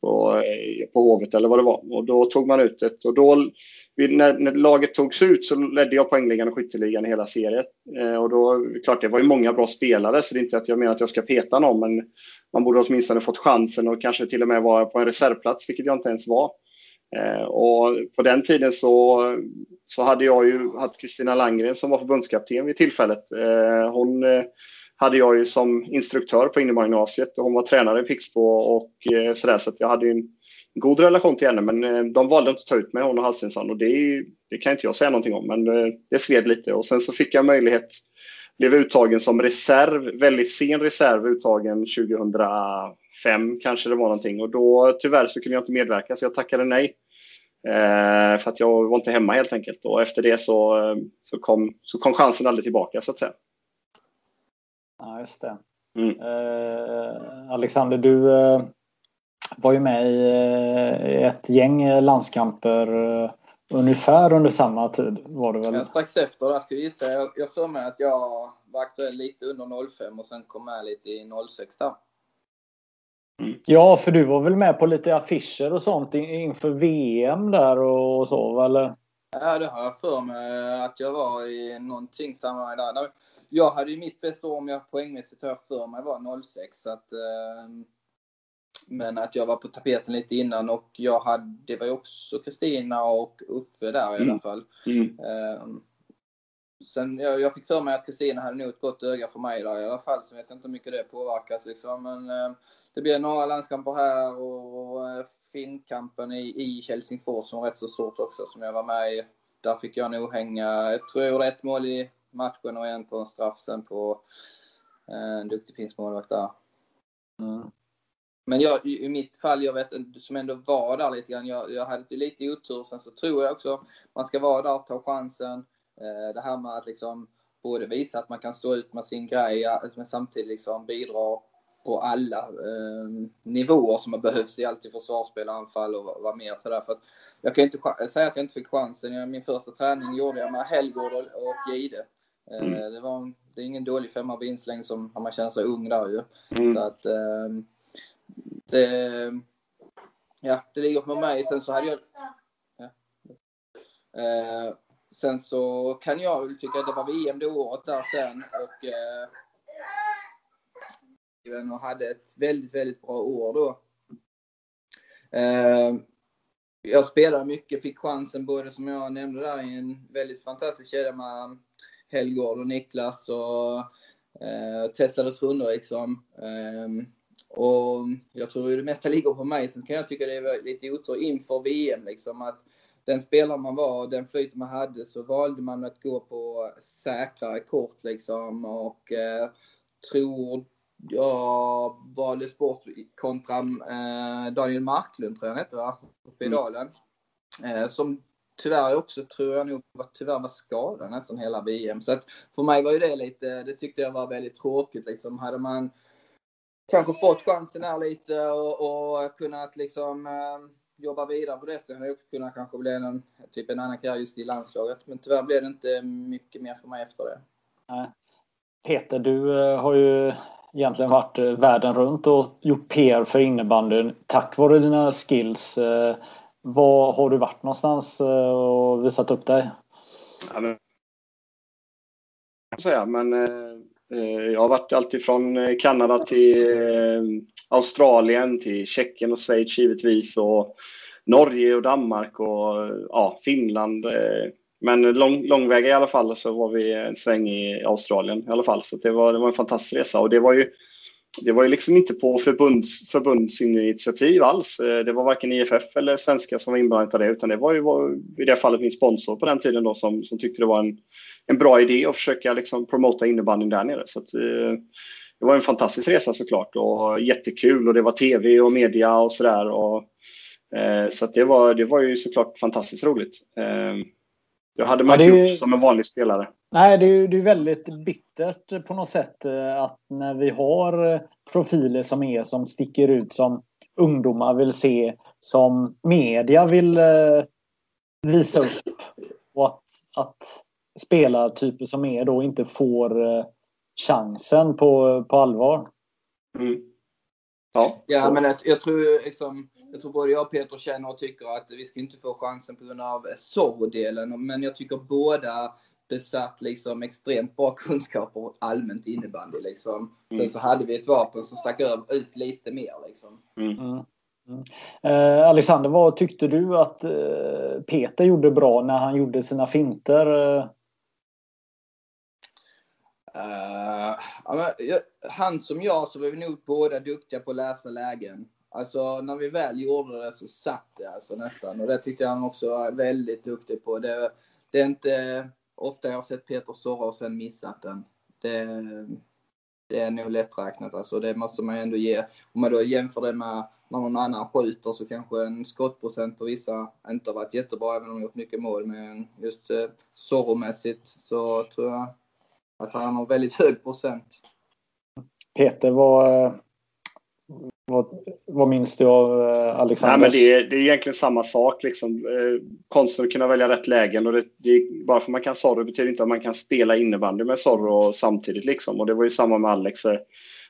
Speaker 2: på, eh, på Hovet eller vad det var. Och då tog man ut ett. Och då, när, när laget togs ut så ledde jag poängligan och skytteligan i hela serien. Eh, och då, klart det var ju många bra spelare så det är inte att jag menar att jag ska peta någon men man borde åtminstone fått chansen och kanske till och med vara på en reservplats, vilket jag inte ens var. Eh, och på den tiden så, så hade jag ju haft Kristina Langgren som var förbundskapten vid tillfället. Eh, hon eh, hade jag ju som instruktör på innebandygymnasiet och hon var tränare i Pixbo och eh, sådär. Så att jag hade en god relation till henne men eh, de valde inte att ta ut mig, hon och Hallstensson och det, det kan inte jag säga någonting om men eh, det sved lite. Och sen så fick jag möjlighet blev uttagen som reserv, väldigt sen reserv uttagen 2005 kanske det var någonting. Och då tyvärr så kunde jag inte medverka så jag tackade nej. Eh, för att jag var inte hemma helt enkelt. Och efter det så, så, kom, så kom chansen aldrig tillbaka så att säga.
Speaker 1: Ja, just det. Mm. Eh, Alexander, du eh, var ju med i eh, ett gäng landskamper eh, ungefär under samma tid var det väl?
Speaker 3: Ja, strax efter där ska jag gissa. Jag, jag för mig att jag var aktuell lite under 05 och sen kom med lite i 06 där.
Speaker 1: Ja, för du var väl med på lite affischer och sånt inför VM där och så, eller?
Speaker 3: Ja, det har jag för mig att jag var i någonting sammanhang där. Jag hade ju mitt bästa år om jag poängmässigt har för mig var 06. Så att, eh, men att jag var på tapeten lite innan och jag hade, det var ju också Kristina och Uffe där i alla mm. fall. Mm. Mm. Sen jag, jag fick för mig att Kristina hade nog ett gott öga för mig där i alla fall, så vet jag inte hur mycket det påverkat liksom. Men eh, det blir några landskamper här och, och eh, Finnkampen i, i Helsingfors som var rätt så stort också som jag var med i. Där fick jag nog hänga, jag tror jag gjorde ett mål i matchen och en på en straff sen på eh, en duktig finsk målvakt där. Mm. Men jag, i mitt fall, jag vet som ändå var där lite grann, jag, jag hade lite otur. Sen så tror jag också man ska vara där och ta chansen. Eh, det här med att liksom både visa att man kan stå ut med sin grej, men samtidigt liksom bidra på alla eh, nivåer som behövs i allt i försvarsspel, anfall och vara mer sådär. För att jag kan inte säga att jag inte fick chansen. Min första träning gjorde jag med Helgård och Gide. Eh, mm. det, var, det är ingen dålig femma vinstlängd som man känner sig ung där ju. Mm. Så att, eh, det, ja, det ligger på mig. Sen så hade jag... Ja. Eh, sen så kan jag tycka att det var VM det året där sen och eh, och hade ett väldigt, väldigt bra år då. Eh, jag spelade mycket, fick chansen både som jag nämnde där i en väldigt fantastisk kedja med Helgård och Niklas och eh, testades rundor liksom. Eh, och jag tror ju det mesta ligger på mig. Sen kan jag tycka det är lite otur inför VM liksom att den spelare man var, den flyt man hade, så valde man att gå på säkrare kort liksom och eh, tror jag valdes bort kontra eh, Daniel Marklund tror jag han hette va? Uppe i mm. dalen. Eh, som tyvärr också tror jag nog var, tyvärr var skadad nästan hela VM. Så att för mig var ju det lite, det tyckte jag var väldigt tråkigt liksom. Hade man kanske fått chansen här lite och, och kunnat liksom eh, jobba vidare på det så hade jag också kunnat kanske bli en, typ en annan karriär just i landslaget. Men tyvärr blev det inte mycket mer för mig efter det.
Speaker 1: Peter, du eh, har ju egentligen varit eh, världen runt och gjort PR för innebandyn tack vare dina skills. Eh, var har du varit någonstans eh, och visat upp dig? Ja, men,
Speaker 2: säga, men eh, eh, jag har varit alltifrån eh, Kanada till eh, Australien, till Tjeckien och Schweiz givetvis och Norge och Danmark och ja, Finland. Men lång, långväga i alla fall så var vi en sväng i Australien i alla fall. Så det var, det var en fantastisk resa och det var ju det var ju liksom inte på förbunds, förbundsinitiativ alls. Eh, det var varken IFF eller svenska som var inblandade i det, utan det var ju var, i det fallet min sponsor på den tiden då som, som tyckte det var en, en bra idé att försöka liksom promota innebandyn där nere. Så att, eh, det var en fantastisk resa såklart och jättekul och det var tv och media och sådär. Eh, så att det, var, det var ju såklart fantastiskt roligt. Eh, det hade man ja, inte gjort som en vanlig spelare.
Speaker 1: Nej, det är, det är väldigt bittert på något sätt eh, att när vi har eh, profiler som är som sticker ut som ungdomar vill se, som media vill eh, visa upp och att, att spelartyper som är då inte får chansen på, på allvar. Mm.
Speaker 3: Ja, ja men jag, jag tror liksom, jag tror både jag och Peter känner och tycker att vi ska inte få chansen på grund av sorrodelen. Men jag tycker båda besatt liksom extremt bra kunskaper allmänt innebandy. Liksom. Mm. Sen så hade vi ett vapen som stack ut lite mer. Liksom. Mm.
Speaker 1: Mm. mm. Eh, Alexander, vad tyckte du att eh, Peter gjorde bra när han gjorde sina finter?
Speaker 3: Uh, ja, han som jag så var vi nog båda duktiga på att läsa lägen. Alltså när vi väl gjorde det så satt det alltså nästan. Och det tyckte jag han också var väldigt duktig på. Det, det är inte ofta jag har sett Peter Sorra och sen missat den. Det, det är nog lätträknat alltså. Det måste man ju ändå ge. Om man då jämför det med när någon annan skjuter så kanske en skottprocent på vissa inte har varit jättebra även om de gjort mycket mål. Men just eh, sorromässigt så tror jag att han har väldigt hög procent.
Speaker 1: Peter, vad, vad, vad minns du av eh, Alexander?
Speaker 2: Nej, men det, är, det är egentligen samma sak. Liksom. Eh, konsten att kunna välja rätt lägen. Och det, det, bara för att man kan Zorro betyder inte att man kan spela innebandy med Zorro samtidigt. Liksom. Och det var ju samma med Alex. Eh,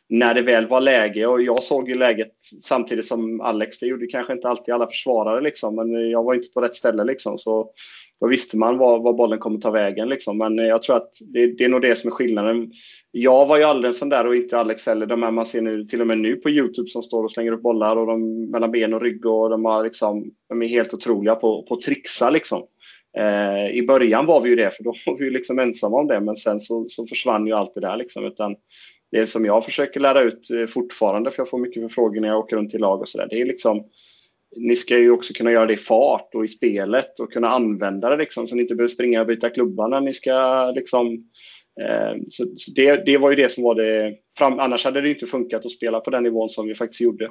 Speaker 2: när det väl var läge, och jag såg ju läget samtidigt som Alex, det gjorde kanske inte alltid alla försvarare, liksom, men jag var inte på rätt ställe. Liksom, så då visste man var, var bollen kommer ta vägen. Liksom. Men eh, jag tror att det, det, är nog det som är skillnaden. Jag var ju aldrig en sån där och inte Alex heller. De här man ser nu, till och med nu på Youtube som står och slänger upp bollar och de mellan ben och rygg och de, har liksom, de är helt otroliga på, på att trixa. Liksom. Eh, I början var vi ju det, för då var vi liksom ensamma om det, men sen så, så försvann ju allt det där. Liksom. Utan det som jag försöker lära ut eh, fortfarande, för jag får mycket förfrågningar när jag åker runt i lag och sådär, det är liksom ni ska ju också kunna göra det i fart och i spelet och kunna använda det liksom, så ni inte behöver springa och byta klubbar när ni ska liksom, eh, så, så det, det var ju det som var det, fram, annars hade det inte funkat att spela på den nivån som vi faktiskt gjorde.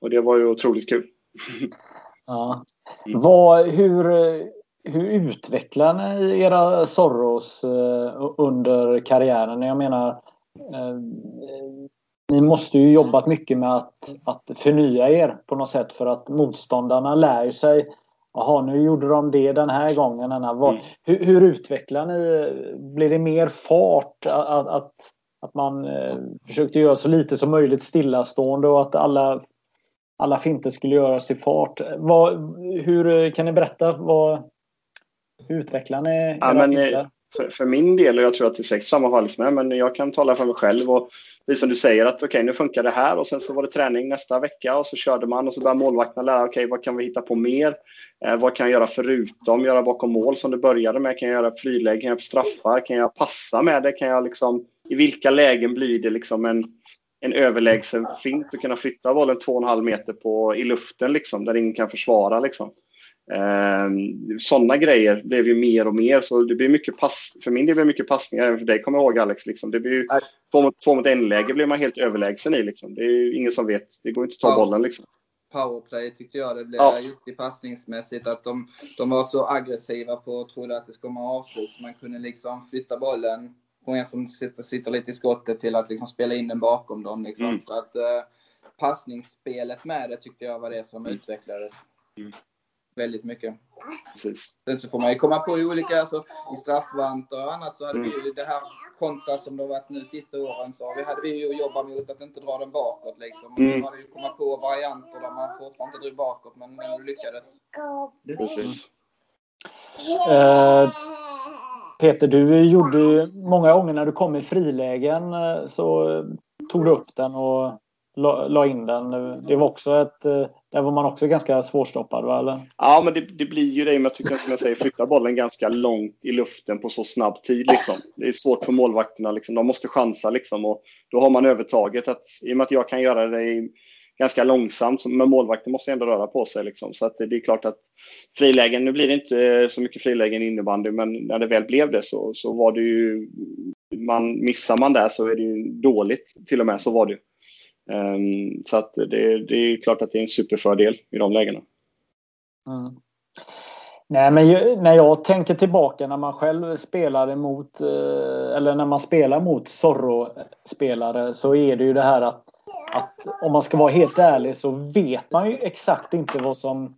Speaker 2: Och det var ju otroligt kul.
Speaker 1: ja. Mm. Vad, hur, hur utvecklar ni era Soros eh, under karriären? Jag menar, eh, ni måste ju jobbat mycket med att, att förnya er på något sätt för att motståndarna lär sig Jaha, nu gjorde de det den här gången. Den här. Mm. Hur, hur, utvecklar ni? Blir det mer fart? Att, att, att man eh, försökte göra så lite som möjligt stillastående och att alla, alla finter skulle göras i fart. Vad, hur Kan ni berätta? Vad, hur utvecklar ni era ja, men, finter?
Speaker 2: För, för, min del, och jag tror att det är säkert samma fall med, men jag kan tala för mig själv. Och det som du säger att okej, okay, nu funkar det här och sen så var det träning nästa vecka och så körde man och så började målvakterna lära, okej, okay, vad kan vi hitta på mer? Eh, vad kan jag göra förutom göra bakom mål som det började med? Kan jag göra friläge? Kan jag göra straffar? Kan jag passa med det? Kan jag liksom, i vilka lägen blir det liksom en, en överlägsen fint att kunna flytta bollen två och en halv meter på, i luften liksom, där ingen kan försvara liksom. Eh, Sådana grejer blev ju mer och mer. Så det blir mycket pass, för min del blev det mycket passningar. Även för dig kommer jag ihåg Alex. Liksom. Det blir ju, två, mot, två mot en-läge blir man helt överlägsen i. Liksom. Det är ingen som vet. Det går inte att ta bollen. Liksom.
Speaker 3: Powerplay tyckte jag det blev ja. just i passningsmässigt. Att de, de var så aggressiva på och trodde att det skulle komma avslut. Så man kunde liksom flytta bollen från en som sitter, sitter lite i skottet till att liksom spela in den bakom dem. Liksom. Mm. Så att, eh, passningsspelet med det tyckte jag var det som mm. utvecklades. Mm väldigt mycket. Precis. Sen så får man ju komma på olika, alltså, i straffvantar och annat så hade mm. vi ju det här kontra som det har varit nu sista åren så vi hade vi ju jobbat mot att inte dra den bakåt liksom. Mm. Man hade ju komma på varianter där man fortfarande inte drog bakåt men, men lyckades. Precis.
Speaker 1: Uh, Peter, du gjorde ju många gånger när du kom i frilägen eh, så tog du upp den och la, la in den. Det var också ett eh, där var man också ganska svårstoppad, va? Eller?
Speaker 2: Ja, men det, det blir ju det med att som jag säger, flytta bollen ganska långt i luften på så snabb tid. Liksom. Det är svårt för målvakterna. Liksom. De måste chansa. Liksom, och då har man övertaget. Att, I och med att jag kan göra det ganska långsamt, men målvakten måste ändå röra på sig. Liksom. Så att det är klart att frilägen, nu blir det inte eh, så mycket frilägen i innebandy, men när det väl blev det så, så var det ju... Man, missar man där så är det ju dåligt, till och med. Så var det ju. Ehm, så att det, det, är klart att det är en superfördel i de lägena.
Speaker 1: Mm. Nej, men ju, när jag tänker tillbaka när man själv spelar emot eh, eller när man spelar mot Zorro-spelare så är det ju det här att, att om man ska vara helt ärlig så vet man ju exakt inte vad som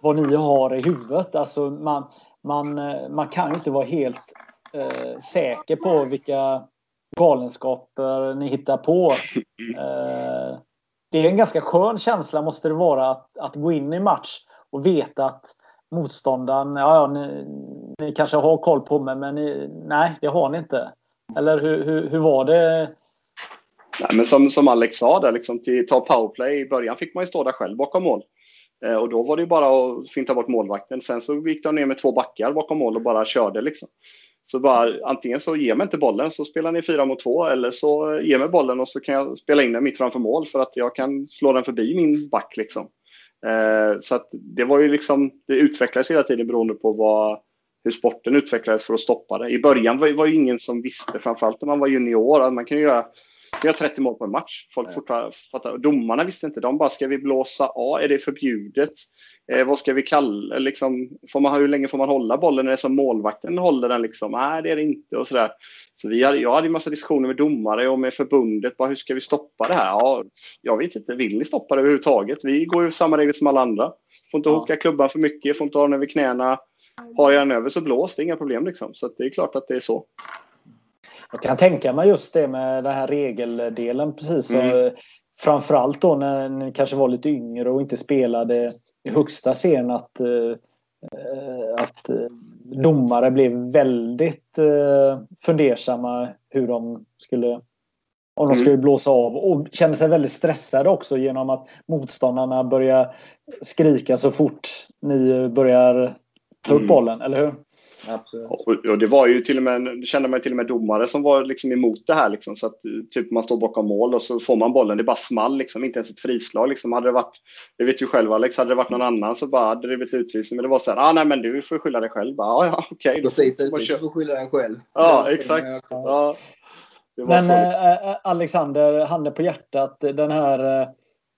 Speaker 1: vad ni har i huvudet. Alltså man, man, eh, man kan ju inte vara helt eh, säker på vilka galenskaper ni hittar på. Eh, det är en ganska skön känsla måste det vara att, att gå in i match och veta att motståndaren, ja, ja ni, ni kanske har koll på mig men ni, nej det har ni inte. Eller hur, hur, hur var det?
Speaker 2: Nej, men som, som Alex sa, där, liksom, till ta powerplay i början fick man ju stå där själv bakom mål. Eh, och då var det bara att finta bort målvakten. Sen så gick de ner med två backar bakom mål och bara körde. Liksom. Så bara, antingen så ger mig inte bollen så spelar ni fyra mot två eller så ger mig bollen och så kan jag spela in den mitt framför mål för att jag kan slå den förbi min back. Liksom. Eh, så att det var ju liksom, det utvecklades hela tiden beroende på vad, hur sporten utvecklades för att stoppa det. I början var, var ju ingen som visste, framförallt när man var junior, att man kan göra vi har 30 mål på en match. Folk fattar. Domarna visste inte. De bara, ska vi blåsa av? Är det förbjudet? Eh, vad ska vi kalla liksom, får man, Hur länge får man hålla bollen? Är det som målvakten håller den? Liksom? Nej, det är det inte. Och sådär. Så vi hade, jag hade en massa diskussioner med domare och med förbundet. Bara, hur ska vi stoppa det här? Ja, jag vet inte. Vill ni stoppa det överhuvudtaget? Vi går ju samma regler som alla andra. Får inte ja. hooka klubban för mycket, får inte ha den över knäna. Har jag den över så blås, det är inga problem. Liksom. Så det är klart att det är så.
Speaker 1: Jag kan tänka mig just det med den här regeldelen precis. Mm. Framförallt då när ni kanske var lite yngre och inte spelade i högsta scen att, eh, att eh, domare blev väldigt eh, fundersamma hur de skulle om de mm. skulle blåsa av och kände sig väldigt stressade också genom att motståndarna börjar skrika så fort ni börjar ta upp mm. bollen, eller hur?
Speaker 2: Absolut. Och, det var ju till och med, det kände man till och med domare som var liksom emot det här. Liksom, så att typ man står bakom mål och så får man bollen. Det bara small, liksom, inte ens ett frislag. Liksom. Hade det varit, det vet ju själv Alex, hade det varit någon annan så bara hade det blivit utvisning. Men det var så här, ah, nej men du får skylla dig själv. Bara, ah, ja, okej. Okay,
Speaker 3: Precis, du får skylla dig själv.
Speaker 2: Ja, exakt. Ja,
Speaker 1: men så, liksom. Alexander, handen på hjärtat, den här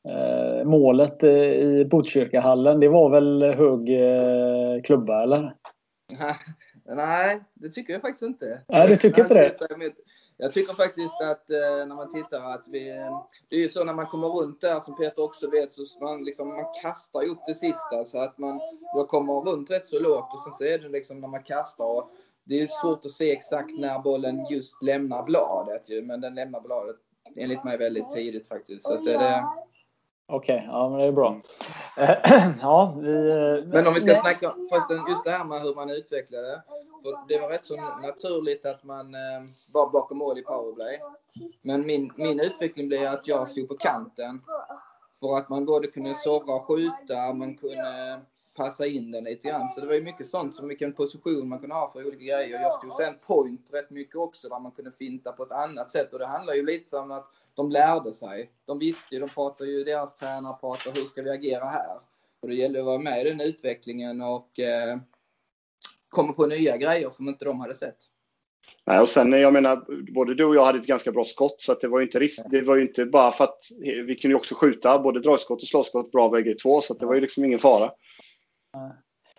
Speaker 1: äh, målet i Botkyrkahallen, det var väl hög äh, klubba eller?
Speaker 3: Nej, det tycker jag faktiskt inte.
Speaker 1: Nej, du tycker inte det?
Speaker 3: Jag tycker faktiskt att eh, när man tittar att vi... Det är ju så när man kommer runt där som Peter också vet så man, liksom, man kastar upp det sista så att man då kommer runt rätt så lågt och sen så är det liksom när man kastar och det är svårt att se exakt när bollen just lämnar bladet ju, men den lämnar bladet enligt mig väldigt tidigt faktiskt. Så det, det,
Speaker 1: Okej, okay, ja men det är bra.
Speaker 3: ja, vi, men om vi ska snacka förresten just det här med hur man utvecklade. För det var rätt så naturligt att man eh, var bakom mål i powerplay. Men min, min utveckling blev att jag stod på kanten. För att man både kunde sova och skjuta, man kunde passa in den lite grann. Så det var ju mycket sånt som vilken position man kunde ha för olika grejer. Jag stod sen point rätt mycket också där man kunde finta på ett annat sätt och det handlar ju lite om att de lärde sig. De visste ju, de pratade ju, deras tränare pratade hur ska vi agera här? Och det gäller att vara med i den utvecklingen och eh, komma på nya grejer som inte de hade sett.
Speaker 2: Nej, och sen jag menar, både du och jag hade ett ganska bra skott så att det var ju inte risk. Det var ju inte bara för att vi kunde ju också skjuta både dragskott och slåsskott bra bägge två så att det var ju liksom ingen fara.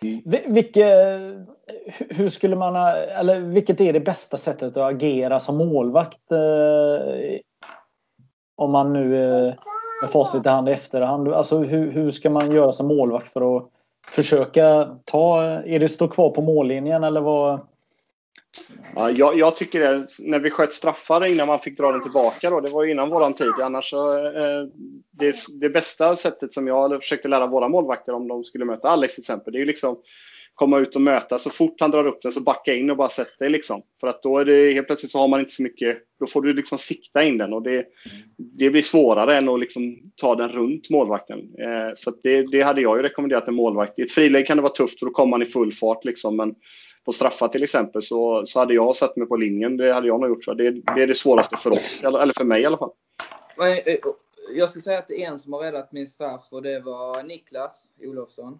Speaker 1: Mm. Vilke, hur skulle man, eller vilket är det bästa sättet att agera som målvakt eh, om man nu eh, med facit i hand i efterhand. Alltså hur, hur ska man göra som målvakt för att försöka ta... Är det stå kvar på mållinjen eller vad?
Speaker 2: Ja, jag, jag, tycker det, när vi sköt straffar innan man fick dra den tillbaka då, det var innan våran tid. Annars så, eh, det, det bästa sättet som jag försökte lära våra målvakter om de skulle möta Alex till exempel, det är ju liksom komma ut och möta. Så fort han drar upp den så backa in och bara sätt dig liksom. För att då är det helt plötsligt så har man inte så mycket, då får du liksom sikta in den och det, det blir svårare än att liksom ta den runt målvakten. Eh, så det, det hade jag ju rekommenderat en målvakt. I ett friläge kan det vara tufft för då kommer man i full fart liksom. Men på straffar till exempel så, så hade jag satt mig på linjen. Det hade jag nog gjort. Så det, det är det svåraste för oss, eller för mig i alla fall.
Speaker 3: Eh, jag skulle säga att det är en som har räddat min straff och det var Niklas Olofsson.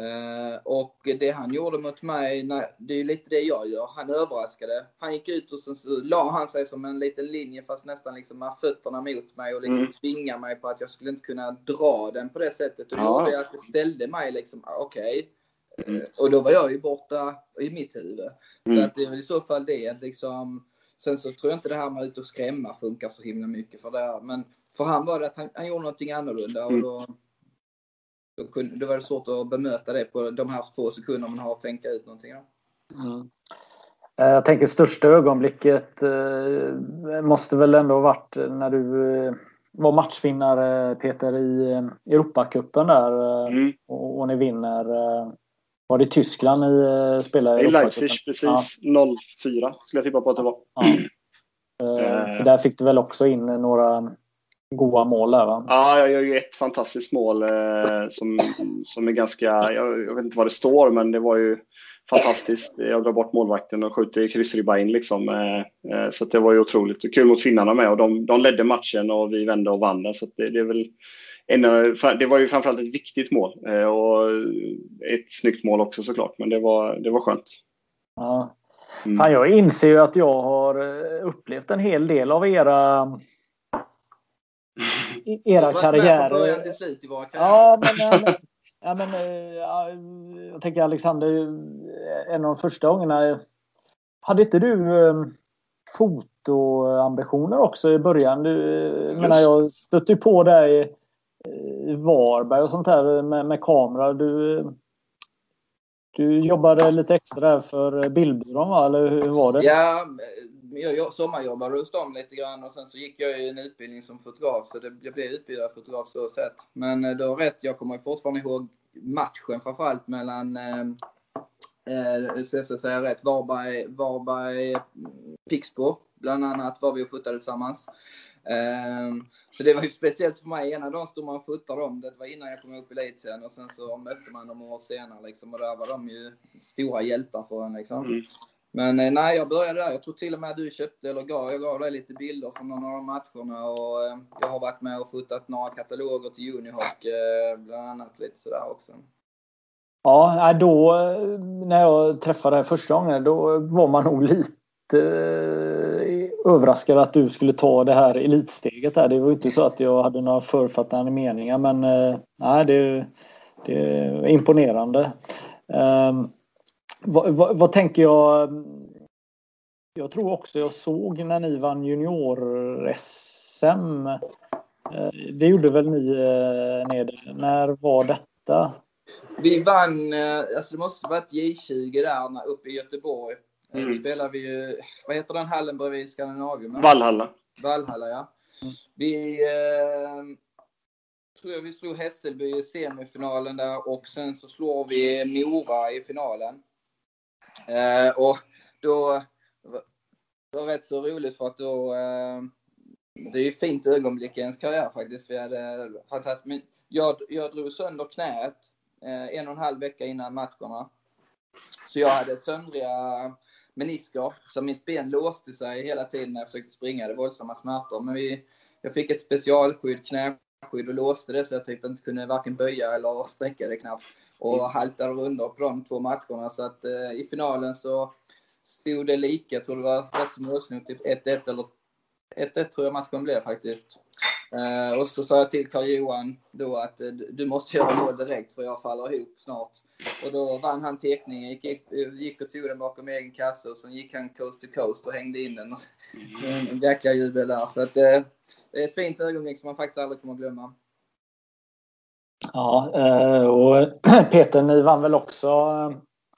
Speaker 3: Uh, och det han gjorde mot mig, nej, det är lite det jag gör. Han överraskade. Han gick ut och sen så la han sig som en liten linje fast nästan liksom med fötterna mot mig och liksom mm. tvingade mig på att jag skulle inte kunna dra den på det sättet. Och det ja. gjorde att det ställde mig liksom, ah, okej. Okay. Mm. Uh, och då var jag ju borta i mitt huvud. Mm. Så att det är väl i så fall det liksom. Sen så tror jag inte det här med att ut och skrämma funkar så himla mycket för det. Men för han var det att han, han gjorde någonting annorlunda och mm. då då, kunde, då var det svårt att bemöta det på de här få sekunder man har att tänka ut någonting. Mm.
Speaker 1: Eh, jag tänker största ögonblicket eh, måste väl ändå ha varit när du eh, var matchvinnare Peter i Europacupen där. Mm. Och, och ni vinner. Var det Tyskland ni spelade
Speaker 2: i? I Leipzig, precis. Ja. 04 skulle jag tippa på att det var. Ja.
Speaker 1: För där fick du väl också in några goa mål där va?
Speaker 2: Ja, jag gör ju ett fantastiskt mål eh, som, som är ganska, jag, jag, vet inte vad det står, men det var ju fantastiskt. Jag drar bort målvakten och skjuter kryssribba in liksom. Eh, eh, så det var ju otroligt kul mot finnarna med och de, de ledde matchen och vi vände och vann den. Så det, det, är väl en, det var ju framförallt ett viktigt mål eh, och ett snyggt mål också såklart, men det var, det var skönt.
Speaker 1: Ja. Mm. Fan, jag inser ju att jag har eh, upplevt en hel del av era era karriärer. Från början till slut i våra karriärer. Ja, men, men, ja, men ja, jag tänker Alexander, en av de första gångerna. Hade inte du fotoambitioner också i början? Du, menar, jag stötte på dig i Varberg och sånt här med, med kamera. Du, du jobbade lite extra för bildbyrån va? Eller hur var det?
Speaker 3: Ja, jag sommarjobbade hos dem lite grann och sen så gick jag ju en utbildning som fotograf så det, jag blev utbildad fotograf så sett. Men eh, du har rätt, jag kommer fortfarande ihåg matchen framförallt mellan eh, eh, så jag ska säga rätt, Varberg, Varberg mm, Pixbo bland annat var vi och fotade tillsammans. Um, så det var ju speciellt för mig. Ena dagen stod man och fotade dem. Det var innan jag kom upp i elitserien och sen så mötte man dem år senare liksom. Och där var de ju stora hjältar för en liksom. Mm. Men eh, nej, jag började där. Jag tror till och med du köpte, eller gav, jag gav dig lite bilder från några av de matcherna och eh, jag har varit med och fotat några kataloger till Unihoc, eh, bland annat lite sådär också.
Speaker 1: Ja, då eh, när jag träffade dig första gången, då var man nog lite eh, överraskad att du skulle ta det här elitsteget där. Det var inte så att jag hade några författande meningar, men nej, det, det är imponerande. Um, vad, vad, vad, tänker jag? Jag tror också jag såg när ni vann junior-SM. Eh, det gjorde väl ni eh, nere? När var detta?
Speaker 3: Vi vann, eh, alltså det måste varit J20 där uppe i Göteborg. Mm. Då spelade vi ju, vad heter den hallen bredvid Skandinavium?
Speaker 2: Vallhalla.
Speaker 3: Vallhalla, ja. Mm. Vi eh, tror jag vi slog Hässelby i semifinalen där och sen så slår vi Mora i finalen. Eh, och då det var rätt så roligt för att då eh, det är ju fint ögonblick i ens karriär faktiskt. Vi hade fantastiskt. Jag, jag drog sönder knät eh, en och en halv vecka innan matcherna. Så jag hade söndriga menisker, så mitt ben låste sig hela tiden när jag försökte springa. Det var våldsamma smärtor. Men vi, jag fick ett specialskydd, knäskydd och låste det så jag typ inte kunde varken böja eller sträcka det knappt och haltade rundor på de två matcherna. Så att eh, i finalen så stod det lika. Jag tror det var rätt som målsnott, typ 1-1 eller 1-1 tror jag matchen blev faktiskt. Eh, och så sa jag till Karl-Johan då att eh, du måste göra mål direkt för jag faller ihop snart. Och då vann han teckningen, gick, gick, eh, gick och tog den bakom egen kasse och sen gick han coast to coast och hängde in den. En jäkla jubel där. Så att, eh, det är ett fint ögonblick som man faktiskt aldrig kommer att glömma.
Speaker 1: Ja, eh, och Peter, ni vann väl också?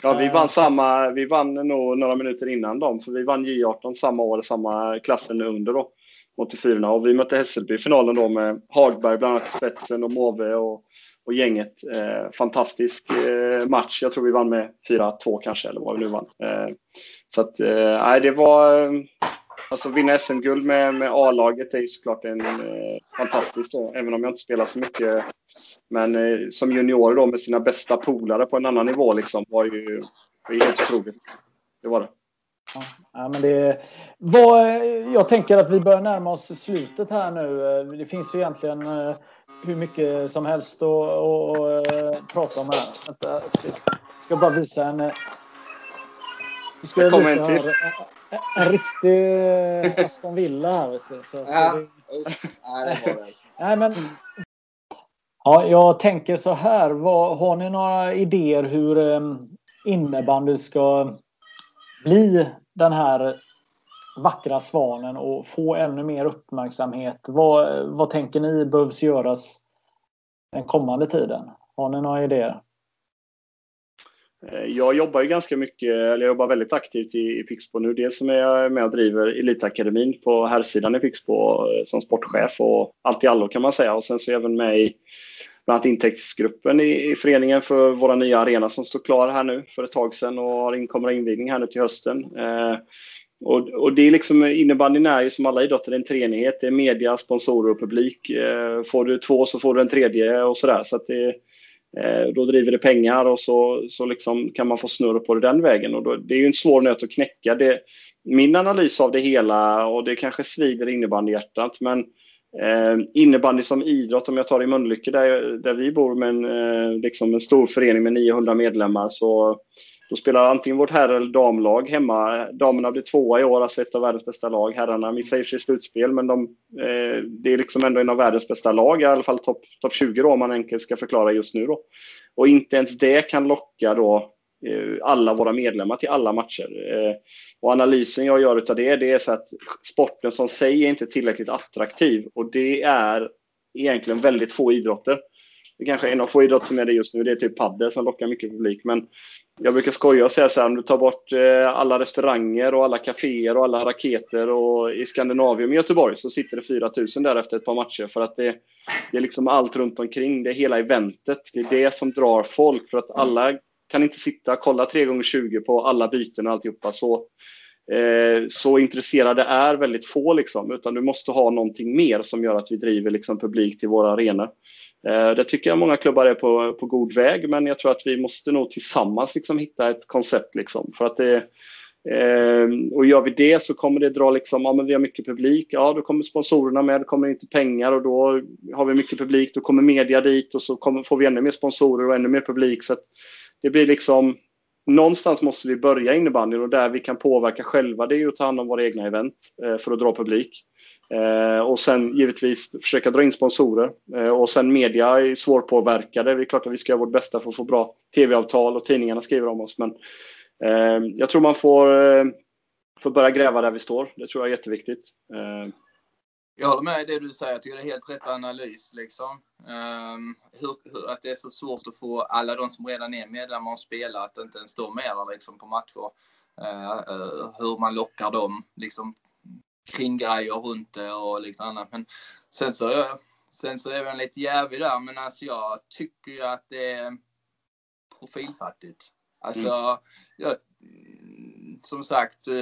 Speaker 2: Ja, vi vann samma. Vi vann nog några minuter innan dem, för vi vann J18 samma år, samma klassen under då, 84 och vi mötte Hässelby i finalen då med Hagberg bland annat i spetsen och Måwe och, och gänget. Eh, fantastisk eh, match. Jag tror vi vann med 4-2 kanske, eller vad vi nu vann. Eh, så att, eh, nej, det var Alltså vinna SM-guld med, med A-laget är ju såklart en eh, fantastiskt då, även om jag inte spelar så mycket. Men eh, som junior då med sina bästa polare på en annan nivå liksom var ju var helt otroligt. Det var det.
Speaker 1: Ja, men det var, jag tänker att vi börjar närma oss slutet här nu. Det finns ju egentligen eh, hur mycket som helst att, att, att prata om här. Jag ska, bara visa en...
Speaker 2: Ska visa en till. Här,
Speaker 1: en riktig Aston Villa här vet du. Så, ja.
Speaker 3: Så det... ja, det var det.
Speaker 1: Nej, men... Ja, jag tänker så här. Vad, har ni några idéer hur um, innebandy ska bli den här vackra svanen och få ännu mer uppmärksamhet? Vad, vad tänker ni behövs göras den kommande tiden? Har ni några idéer?
Speaker 2: Eh, jag jobbar ju ganska mycket, eller jag jobbar väldigt aktivt i, i Pixbo nu. Dels som jag är med och driver Elitakademin på herrsidan i Pixbo eh, som sportchef och allt i allo kan man säga. Och sen så är jag även med i bland annat intäktsgruppen i, i föreningen för våra nya arena som står klar här nu för ett tag sedan och har in, kommer invigning här nu till hösten. Eh, och, och, det är liksom, innebandyn är ju som alla idrotter en treenighet. Det är media, sponsorer och publik. Eh, får du två så får du en tredje och sådär. Så att det, Eh, då driver det pengar och så, så liksom kan man få snurr på det den vägen. Och då, det är ju en svår nöt att knäcka. Det, min analys av det hela, och det kanske svider innebandyhjärtat, men eh, innebandy som idrott, om jag tar i Mölnlycke där, där vi bor med en, eh, liksom en stor förening med 900 medlemmar, så då spelar antingen vårt herr eller damlag hemma. Damerna blir tvåa i år, alltså ett av världens bästa lag. Herrarna missar i sig slutspel, men de, eh, det är liksom ändå en av världens bästa lag, i alla fall topp top 20 då, om man enkelt ska förklara just nu. Då. Och inte ens det kan locka då eh, alla våra medlemmar till alla matcher. Eh, och analysen jag gör av det, det är så att sporten som sig är inte tillräckligt attraktiv och det är egentligen väldigt få idrotter. Det kanske är en av få idrotter som är det just nu. Det är typ padel som lockar mycket publik. Men jag brukar skoja och säga så här, om du tar bort eh, alla restauranger och alla kaféer och alla raketer och i Skandinavium i Göteborg så sitter det 4 000 där efter ett par matcher. För att det, det är liksom allt runt omkring. Det är hela eventet. Det är det som drar folk. För att alla kan inte sitta och kolla 3 gånger 20 på alla byten och alltihopa. Så, eh, så intresserade är väldigt få, liksom, utan du måste ha någonting mer som gör att vi driver liksom, publik till våra arenor. Eh, det tycker jag många klubbar är på, på god väg, men jag tror att vi måste nog tillsammans liksom hitta ett koncept. Liksom, för att det, eh, och gör vi det så kommer det dra, liksom, ja men vi har mycket publik, ja då kommer sponsorerna med, då kommer inte pengar och då har vi mycket publik, då kommer media dit och så kommer, får vi ännu mer sponsorer och ännu mer publik. Så det blir liksom, någonstans måste vi börja innebandyn och där vi kan påverka själva det är att ta hand om våra egna event eh, för att dra publik. Eh, och sen givetvis försöka dra in sponsorer. Eh, och sen media är svårpåverkade. Det är klart att vi ska göra vårt bästa för att få bra tv-avtal och tidningarna skriver om oss. Men jag tror man får, får börja gräva där vi står. Det tror jag är jätteviktigt.
Speaker 3: Jag håller med det du säger. Jag tycker det är helt rätt analys. Liksom. Um, hur, hur, att det är så svårt att få alla de som redan är medlemmar att spela, att inte ens de är där liksom, på matcher. Uh, uh, hur man lockar dem liksom, kringgrejer runt det och lite annat. Men sen så, sen så är man lite jävig där, men alltså jag tycker ju att det är profilfattigt. Alltså, mm. jag, som sagt, eh,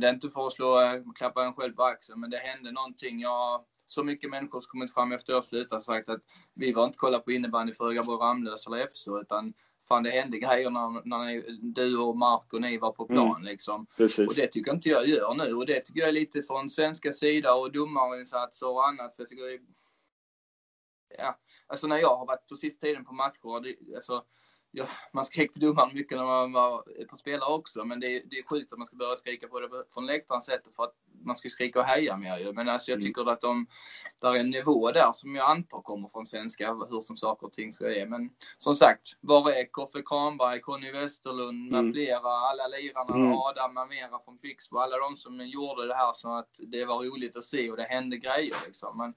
Speaker 3: det är inte för att slå, klappa en själv på axeln, men det hände någonting. Jag, så mycket människor som kommit fram efter jag slutade sagt att vi var inte kolla på innebandy för Ögaborg, Ramlös eller FSO, utan fan det hände grejer när, när ni, du och Mark och ni var på plan mm. liksom.
Speaker 2: Precis.
Speaker 3: Och det tycker inte jag gör nu och det tycker jag är lite från svenska sida och domarinsatser och annat. För jag tycker, ja, alltså när jag har varit på sista tiden på matcher, det, alltså ja, man skrek på domaren mycket när man var på spelare också, men det, det är sjukt att man ska börja skrika på det från läktarens sätt för att man ska skrika och heja mer ju. Men alltså jag mm. tycker mm. att de, där är en nivå där som jag antar kommer från svenska, hur som saker och ting ska är. Men som sagt, var är Koffe Kranberg, Conny Westerlund med mm. flera, alla lirarna, mm. Adam med mera från Pixbo, alla de som gjorde det här så att det var roligt att se och det hände grejer liksom. Men,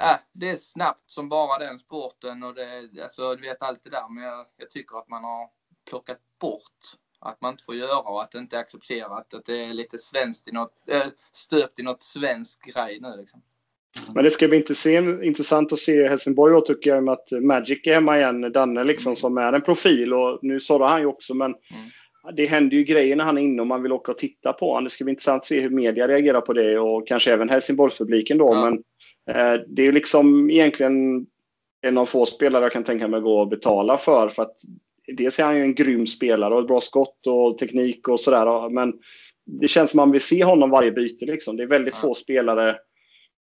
Speaker 3: äh, det är snabbt som bara den sporten och det, alltså, du vet allt det där. Men jag, jag tycker att man har plockat bort att man inte får göra och att det inte är accepterat. Att det är lite svenskt i något, äh, stöpt i något svensk grej nu liksom.
Speaker 2: Men det ska bli intressant att se Helsingborg och tycker jag med att Magic är hemma igen. Danne liksom mm. som är en profil och nu sa han ju också men mm. Det händer ju grejer när han är inne och man vill åka och titta på honom. Det ska bli intressant att se hur media reagerar på det och kanske även Helsingborgspubliken då. Ja. Men Eh, det är liksom egentligen en av få spelare jag kan tänka mig gå och betala för. för att dels är han ju en grym spelare och ett bra skott och teknik och sådär. Men det känns som man vill se honom varje byte. Liksom. Det är väldigt ja. få spelare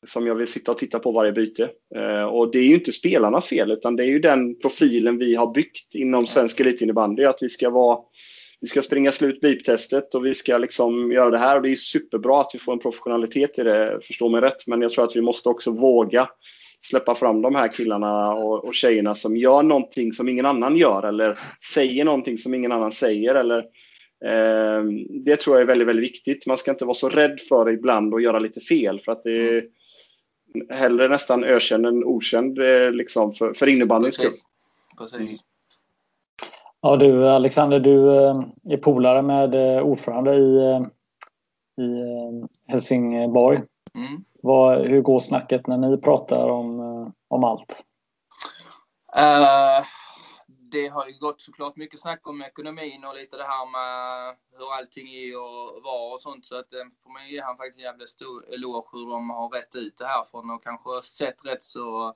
Speaker 2: som jag vill sitta och titta på varje byte. Eh, och det är ju inte spelarnas fel, utan det är ju den profilen vi har byggt inom svensk elitinnebandy. Att vi ska vara vi ska springa slut beep-testet och vi ska liksom göra det här. Och det är superbra att vi får en professionalitet i det, förstå mig rätt. Men jag tror att vi måste också våga släppa fram de här killarna och, och tjejerna som gör någonting som ingen annan gör eller säger någonting som ingen annan säger. Eller, eh, det tror jag är väldigt, väldigt viktigt. Man ska inte vara så rädd för det ibland och göra lite fel. För att det är hellre nästan ökänd än okänd eh, liksom, för, för innebandyns skull.
Speaker 3: Precis.
Speaker 1: Ja du Alexander, du eh, är polare med eh, ordförande i, i Helsingborg. Mm. Vad, hur går snacket när ni pratar om, om allt?
Speaker 3: Uh, det har ju gått såklart mycket snack om ekonomin och lite det här med hur allting är och var och sånt. Så att det får man ge han faktiskt en jävla stor eloge hur de har rätt ut det här från och kanske sett rätt så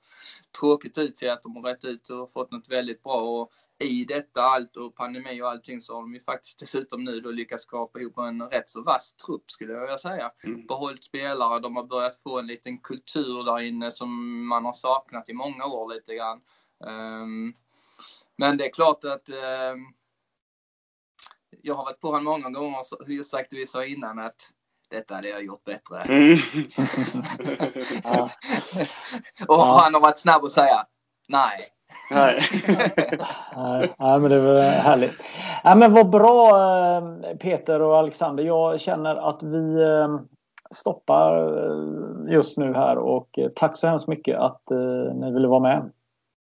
Speaker 3: tråkigt ut till att de har rätt ut och fått något väldigt bra. Och i detta allt och pandemi och allting så har de ju faktiskt dessutom nu då lyckats skapa ihop en rätt så vass trupp skulle jag vilja säga. Mm. Behållit spelare, de har börjat få en liten kultur där inne som man har saknat i många år lite grann. Um, men det är klart att eh, jag har varit på honom många gånger och sagt det vi sa innan att detta hade jag gjort bättre. Mm. och ja. han har varit snabb att säga nej.
Speaker 1: Nej. nej, men det var härligt. Ja, men vad bra eh, Peter och Alexander. Jag känner att vi eh, stoppar eh, just nu här och tack så hemskt mycket att ni ville vara med.